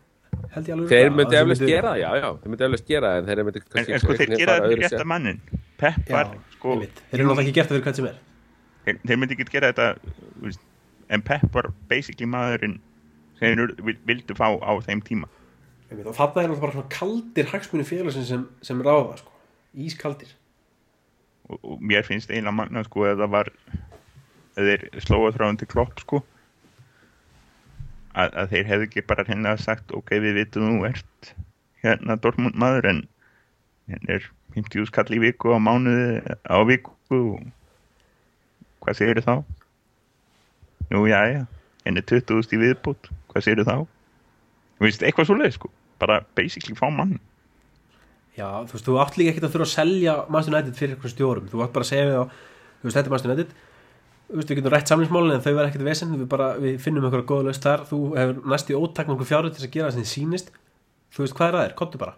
þeir myndi eflust gera það, já, já. Þeir myndi eflust gera það, en þeir myndi kannski en sko þeir gera þetta fyrir rétta mannin. Pepp Já, var sko þeir eru náttúrulega ekki gert það fyrir hvern sem er. Þeir, þeir myndi ekki gera þetta en Pepp var basically maðurinn sem þeir vil- vildu fá á þeim tíma. Einmitt, og þarna er náttúrulega bara svona kaldir hagsmunni félagsins sem, sem ráða sko. ískaldir. Og, og mér finnst eiginlega magna sko að það var að þeir slóa þráðum til klopp sko að, að þeir hefðu ekki bara hérna sagt ok við vitum þú ert hérna Dortmund maður en hérna er 50 skall í viku á mánuði á viku hvað segir þá? Nú, já, já, henni 20.000 í viðbútt, hvað segir þá? Þú veist, eitthvað svo leið, sko, bara basically fá mann. Já, þú veist, þú átt líka ekkert að þurfa að selja Master United fyrir eitthvað stjórum, þú átt bara að segja þú veist, þetta er Master United við getum rætt samlingsmálin en þau verða ekkert vesen, við bara, við finnum eitthvað góða laust þar, þú hefur næst í ótakn okkur fjárið til að gera það sem þið sýnist. Þú veist, hvað er það er, kontu bara.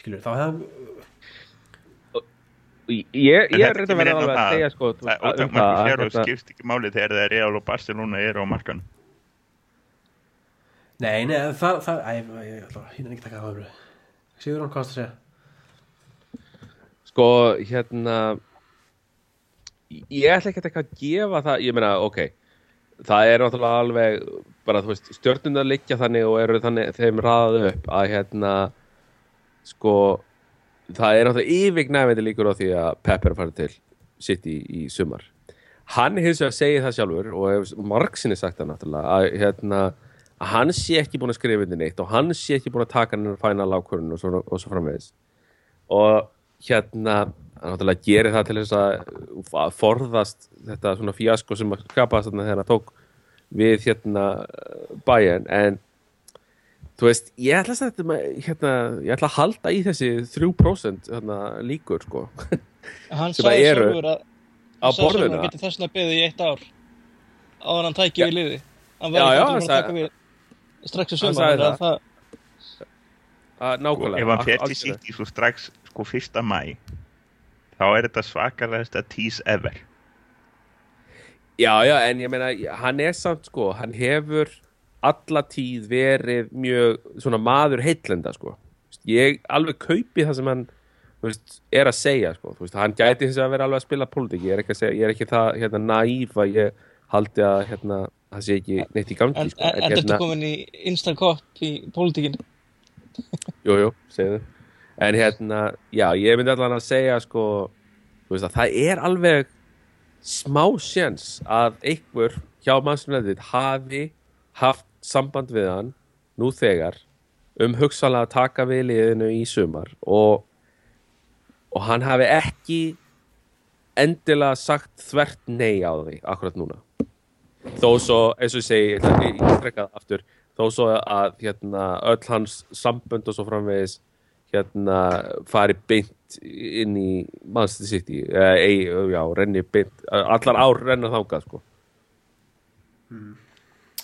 Skilur, þá hefðum Ég, ég er reynd að vera á alveg að það- segja sko þú Það er um ótakmarkur að fjár og hérna- skipst ekki máli þegar það er Real og Barcelona eru á markan. Nei, nei, það, það, að hérna ekki taka það umröð Sigur hann, hvað varstu að segja? Sko, hérna Ég ætla ekki að gefa það Ég meina, ok Það er náttúrulega alveg bara, þú veist, stjörnundar liggja þannig og eru þannig þeim raðað upp að hérna sko það er náttúrulega yfirgnæfandi líkur á því að Pep er að fara til City í sumar. Hann hins vegar segir það sjálfur og hefur margsinni sagt það náttúrulega að, hérna, að hann sé ekki búin að skrifa inn neitt og hann sé ekki búin að taka hann fænal ákvörðun og svo, og svo framvegis. Og hérna náttúrulega gerir það til þess að að forðast þetta svona fíasko sem að skapast þarna þegar hann tók við hérna bæjan en þú veist, ég ætla að hérna, ég ætla að halda í þessi 3% hérna, líkur sko Hann sagði sjálfur að á hann sagði sjálfur að geti þess að beðið í eitt ár áður en hann tæki Já. við liði Hann verði já, ekki hann að taka við strax í Hann sumar sagði það. það nákvæmlega ef hann fer til algjörlega. City svo strax sko fyrsta mæ þá er þetta svakalegasta tease ever Já, já, en ég meina, hann er samt sko, hann hefur alla tíð verið mjög svona maður heitlenda sko. Ég alveg kaupi það sem hann veist, er að segja sko. Veist, hann gæti þess að vera alveg að spila pólitík, ég er ekki, að segja, ég er ekki það hérna, naíf að ég haldi að hérna, það sé ekki neitt í gangi sko. en, en þetta komin í instant cop í pólitíkinni Jú, jú, segðu En hérna, já, ég myndi allan að segja sko, að það er alveg smá sjens að einhver hjá mannstunlega hafi haft samband við hann nú þegar um hugsalega að taka við liðinu í sumar. Og, og hann hafi ekki endilega sagt þvert nei á því akkurat núna. Þó svo, eins og ég segi, ég ætla að ístrekka það aftur þó svo að hérna, öll hans sambönd og svo framvegis hérna fari beint inn í Manchester City. Eða, já, renni beint allar ár renna þangað sko.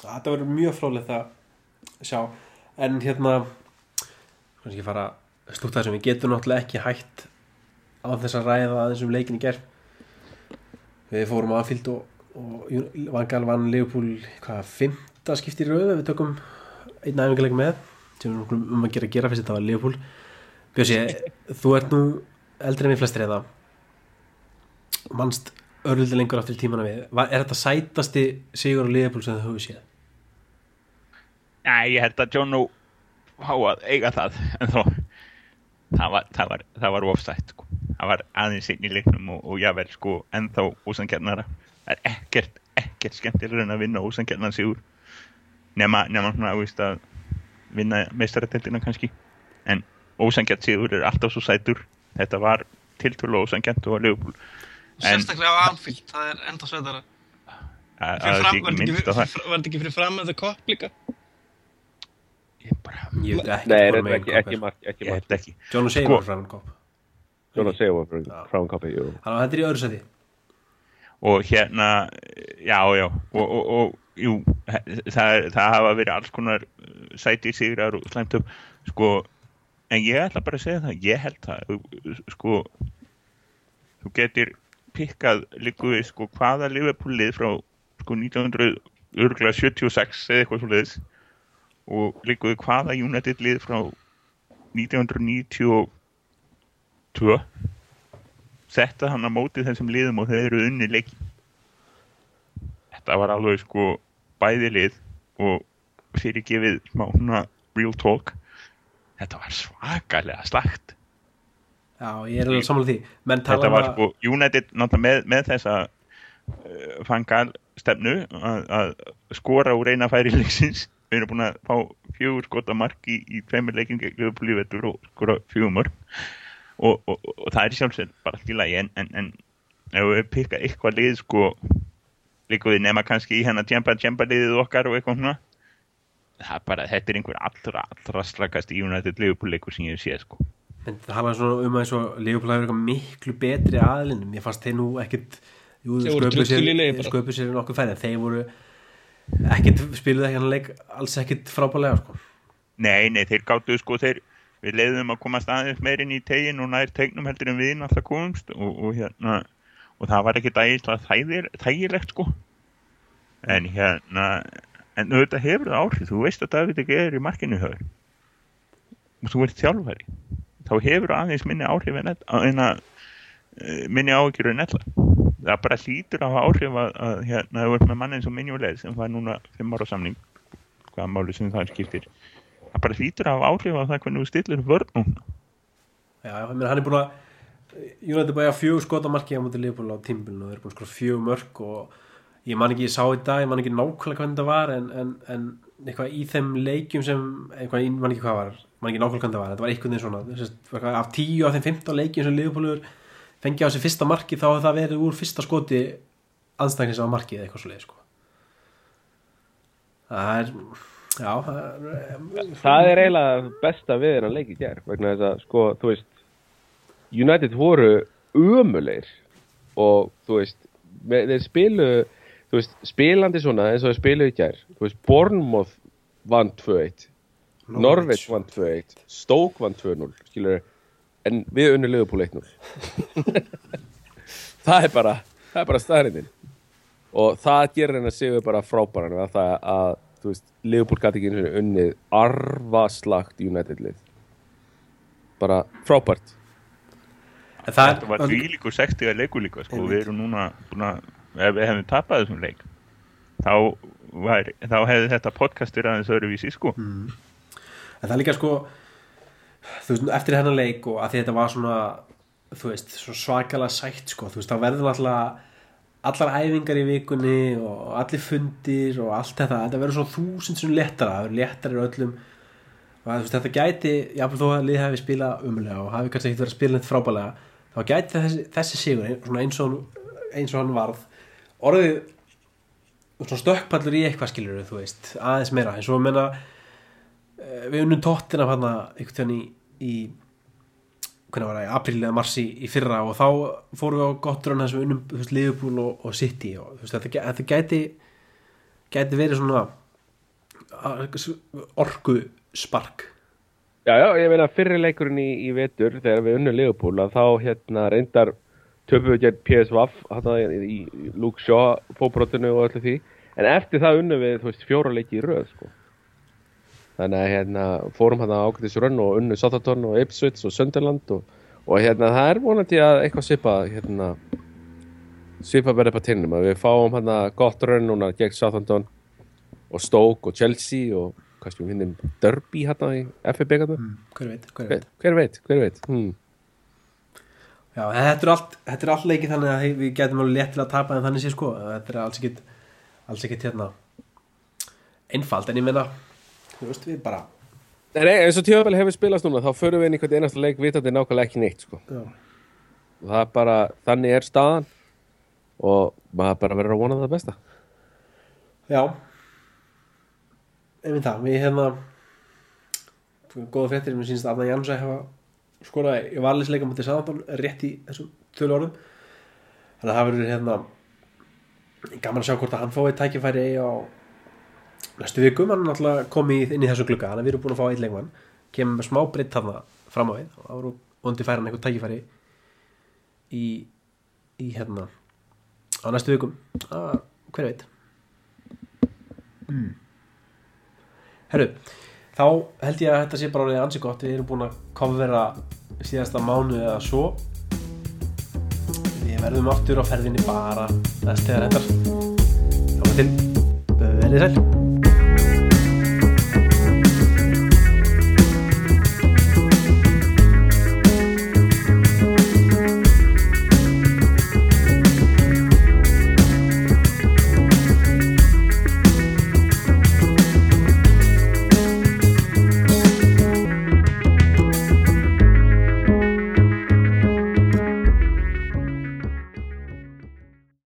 Þetta verður mjög fróðlegt að sjá. En hérna kannski fara að stúta þessum. Við getum náttúrulega ekki hægt á þess að ræða aðeins um leikin í gerð við fórum Anfield og, og Vangal vann Leopold hvað, fymta skipti í rauð við tökum einn æfingarleik með. Sem við um að gera að gera fyrst þetta var Leopold Bjössi, þú ert nú eldri en við flestir eða mannst örluldi lengur aftur tímana við. Er þetta sætasti sigur á Leopold sem þau höfðu séð? Nei, ég held að John fá að eiga það [laughs] en þó það var, það var, það var ofstætt sko. það var aðeins einn í leiknum og, og jável sko ennþá ósangjarnara það er ekkert, ekkert skemmtilegur en að vinna ósangjarnar sigur. Nema, nema svona að vinna meistarateldina kannski. En ósangjart sigur er alltaf svo sætur. Þetta var tiltölu ósangjart og að En- Sérstaklega á Anfield, það er enda sveitara að að það sé ekki minnst á það. Var þetta ekki fyrir fram með The Cop líka? ég bara, Ég veit ekki Nei, þetta er ekki, Kopp ekki er. ekki ég held ekki. O'Shea Sko- var kopp John að segja frá Já. frá hann kappi, jú. Þannig að þetta er í öðru seti og hérna já, já, og, og, og jú, það, það hafa verið alls konar uh, sæti sigrar og slæmt upp. Sko, en ég ætla bara að segja það ég held það. Sko, þú getur pikkað líku við sko hvaða Liverpool lið frá sko 1976 eða eitthvað svo liðs og líku við hvaða United lið frá 1992 setta hann að móti þessum liðum og þeir eru unni leiki. Þetta var alveg sko bæði lið og fyrirgefið smá svona real talk þetta var svakalega slagt Já, ég er alveg samanlega því. Menn tala um að sko United náttúrulega með, með þessa uh, fangal stefnu að, að skora úr eina færi leiksins. Við erum búin að fá fjögur skota mark í, tveimur leikin og skora fjögur mörg og, og, og, og það er sjálfsveit bara allt í lagi. En, en, en ef við pikka eitthvað lið sko líka við nema kannski í hennar tjempa tjempa liðið okkar og eitthvað svona það er bara, þetta er einhver allra allra slagast í United Liverpool-leikur sem ég hef séð sko. En það hafa svona um að eins og Leopold hafi verið eitthvað miklu betri aðlinum ég fannst þeir nú ekkit jú, sköpuð sér, sköpuð sér nokkuð færi en þeir voru ekkit, spiluðu ekki hann leik alls ekkit frábælega sko. Nei, nei, þeir gáttu sko þeir við leiðum að komast aðeins meirinn í tegin og nær tegnum heldur en við náttúrulega komumst og, og hérna og það var ekki dægislega þægir, þægilegt sko. En hérna en auðvitað hefur það áhrif. Þú veist að David ekki er í markinu þér. Og þú ert þjálfari. Þá hefur aðeins minni áhrif en, en að eh, minni áhyggjur en ella. Það bara hlýtur að hafa áhrif að, að hérna, þú ert með mann eins og minjuleg sem fær núna 5 ára samning hvaða máli sem það skiptir. Það bara hlýtur að hafa áhrif á það hvernig þú stillir vörn núna. Já, ég meina hann er búin að United bæja fjögur skot á á mútið Leopold á tímbilinu og þeir eru búin að skora fjögur mörg og ég man ekki, ég sá í dag, ég man ekki nákvæmlega hvernig það var en, en, en eitthvað í þeim leikjum sem, eitthvað, ég man ekki hvað var man ekki nákvæmlega hvernig það var, þetta var veginn svona þess, að, af tíu af þeim 15 leikjum sem Leopold fengi á sig fyrsta marki þá það verið úr fyrsta skoti anstæknis á markið eða eitthvað svo leið sko. það er já, það er það er eiginlega besta við hennar leik í gær vegna þess að sko, þú veist United voru ömulegir og þú veist þeir spilu þú veist, spilandi svona eins og spilu í gær þú veist, Bournemouth vann 2-1 Norvich vann 2-1 Stoke vann 2-0 skilur en við unni Liverpool 1-0 [laughs] það er bara það er bara staðrindin og það gerir hennar sigur bara frábæran að það að þú veist, Liverpool gæti ekki einu sinni unnið arvaslagt United lið bara frábært. En það Þetta var því líku 60 að leiku líka sko. við erum núna búin að ef við hefum tapað þessum leik þá, var, þá hefði þetta podcast verið aðeins öðruvísi sko. en það líka sko þú veist, eftir hennar leik og að þetta var svona þú veist, svo svakalega sætt sko, þú veist, þá verður alltaf allar æfingar í vikunni og allir fundir og allt þetta þetta verður svo þúsund sem léttara það verður léttara í öllum og þetta gæti, jáfnvel þó að lið hefði spilað umlega og hafi kannski ekkert verið að spila neitt frábælega þá gæti þessi, þessi sigur svona eins og, eins og hann varð orðið svona stökkpallur í eitthvað skilur þú veist, aðeins meira. Eins og menna eh, við unnum tóttina hann einhvern tíðan í, í hvernig var það, í apríl eða marsi í fyrra og þá fórum við á gott raun þess að við unnum þú veist, Liverpool og, og City og þú veist, þetta, þetta gæti gæti verið svona orku spark. Já, já, ég meina fyrri leikurinn í, í vetur þegar við unnum Liverpool að þá hérna reyndar töfum við gegn PSV í, Luke Shaw fóbrotinu og öllu því. En eftir það unnum við, veist, fjóra leiki í röð sko. þannig að hérna fórum hérna ákvæmtis rönn og unnum Southampton og Ipswich og Sunderland og, og hérna það er vonandi að eitthvað svipa hérna svipa verið på tinnum. Að við fáum hérna gott rönn núna gegn Southampton og Stoke og Chelsea og kannski við finnum Derby hérna í FFB hérna. Mm, hver veit, hver hver, veit hver veit, hver veit. Hmm. Já, þetta er allt, þetta er allt leikið þannig að við getum alveg létt til að tapa en þannig sé sko, þetta er alls ekkit alls ekkit hérna einfalt, en ég meina þú veist við bara Nei, eins og tjóðvel hefur spilast núna þá förum við inn í hvern einasta leik vitandi nákvæmlega ekki neitt sko. já, og það er bara, þannig er staðan. Og maður bara verður að vona það besta. Já. Einmitt það, við hérna góða fréttir, mér sínst að Arna Jansson hefa skorað í valisleika mútið Sáðan rétt í þessum tölu orðum þannig að það verður hérna gaman að sjá hvort að hann fái tækifæri á næstu vikum, hann er náttúrulega komið inn í þessu glugga, þannig að við erum búin að fá eitt leikmann. Kemur með smá breytt þarna fram á við. Og það voru vondi færa hann eitthvað tækifæri í, í hérna á næstu vikum. Að, hver veit? Mm. herru þá held ég að þetta sé bara orðið ansi gott. Við erum búin að kofvera síðasta mánu eða svo. Við verðum aftur á ferðinni bara næst þegar þetta þá er til. Verið sæl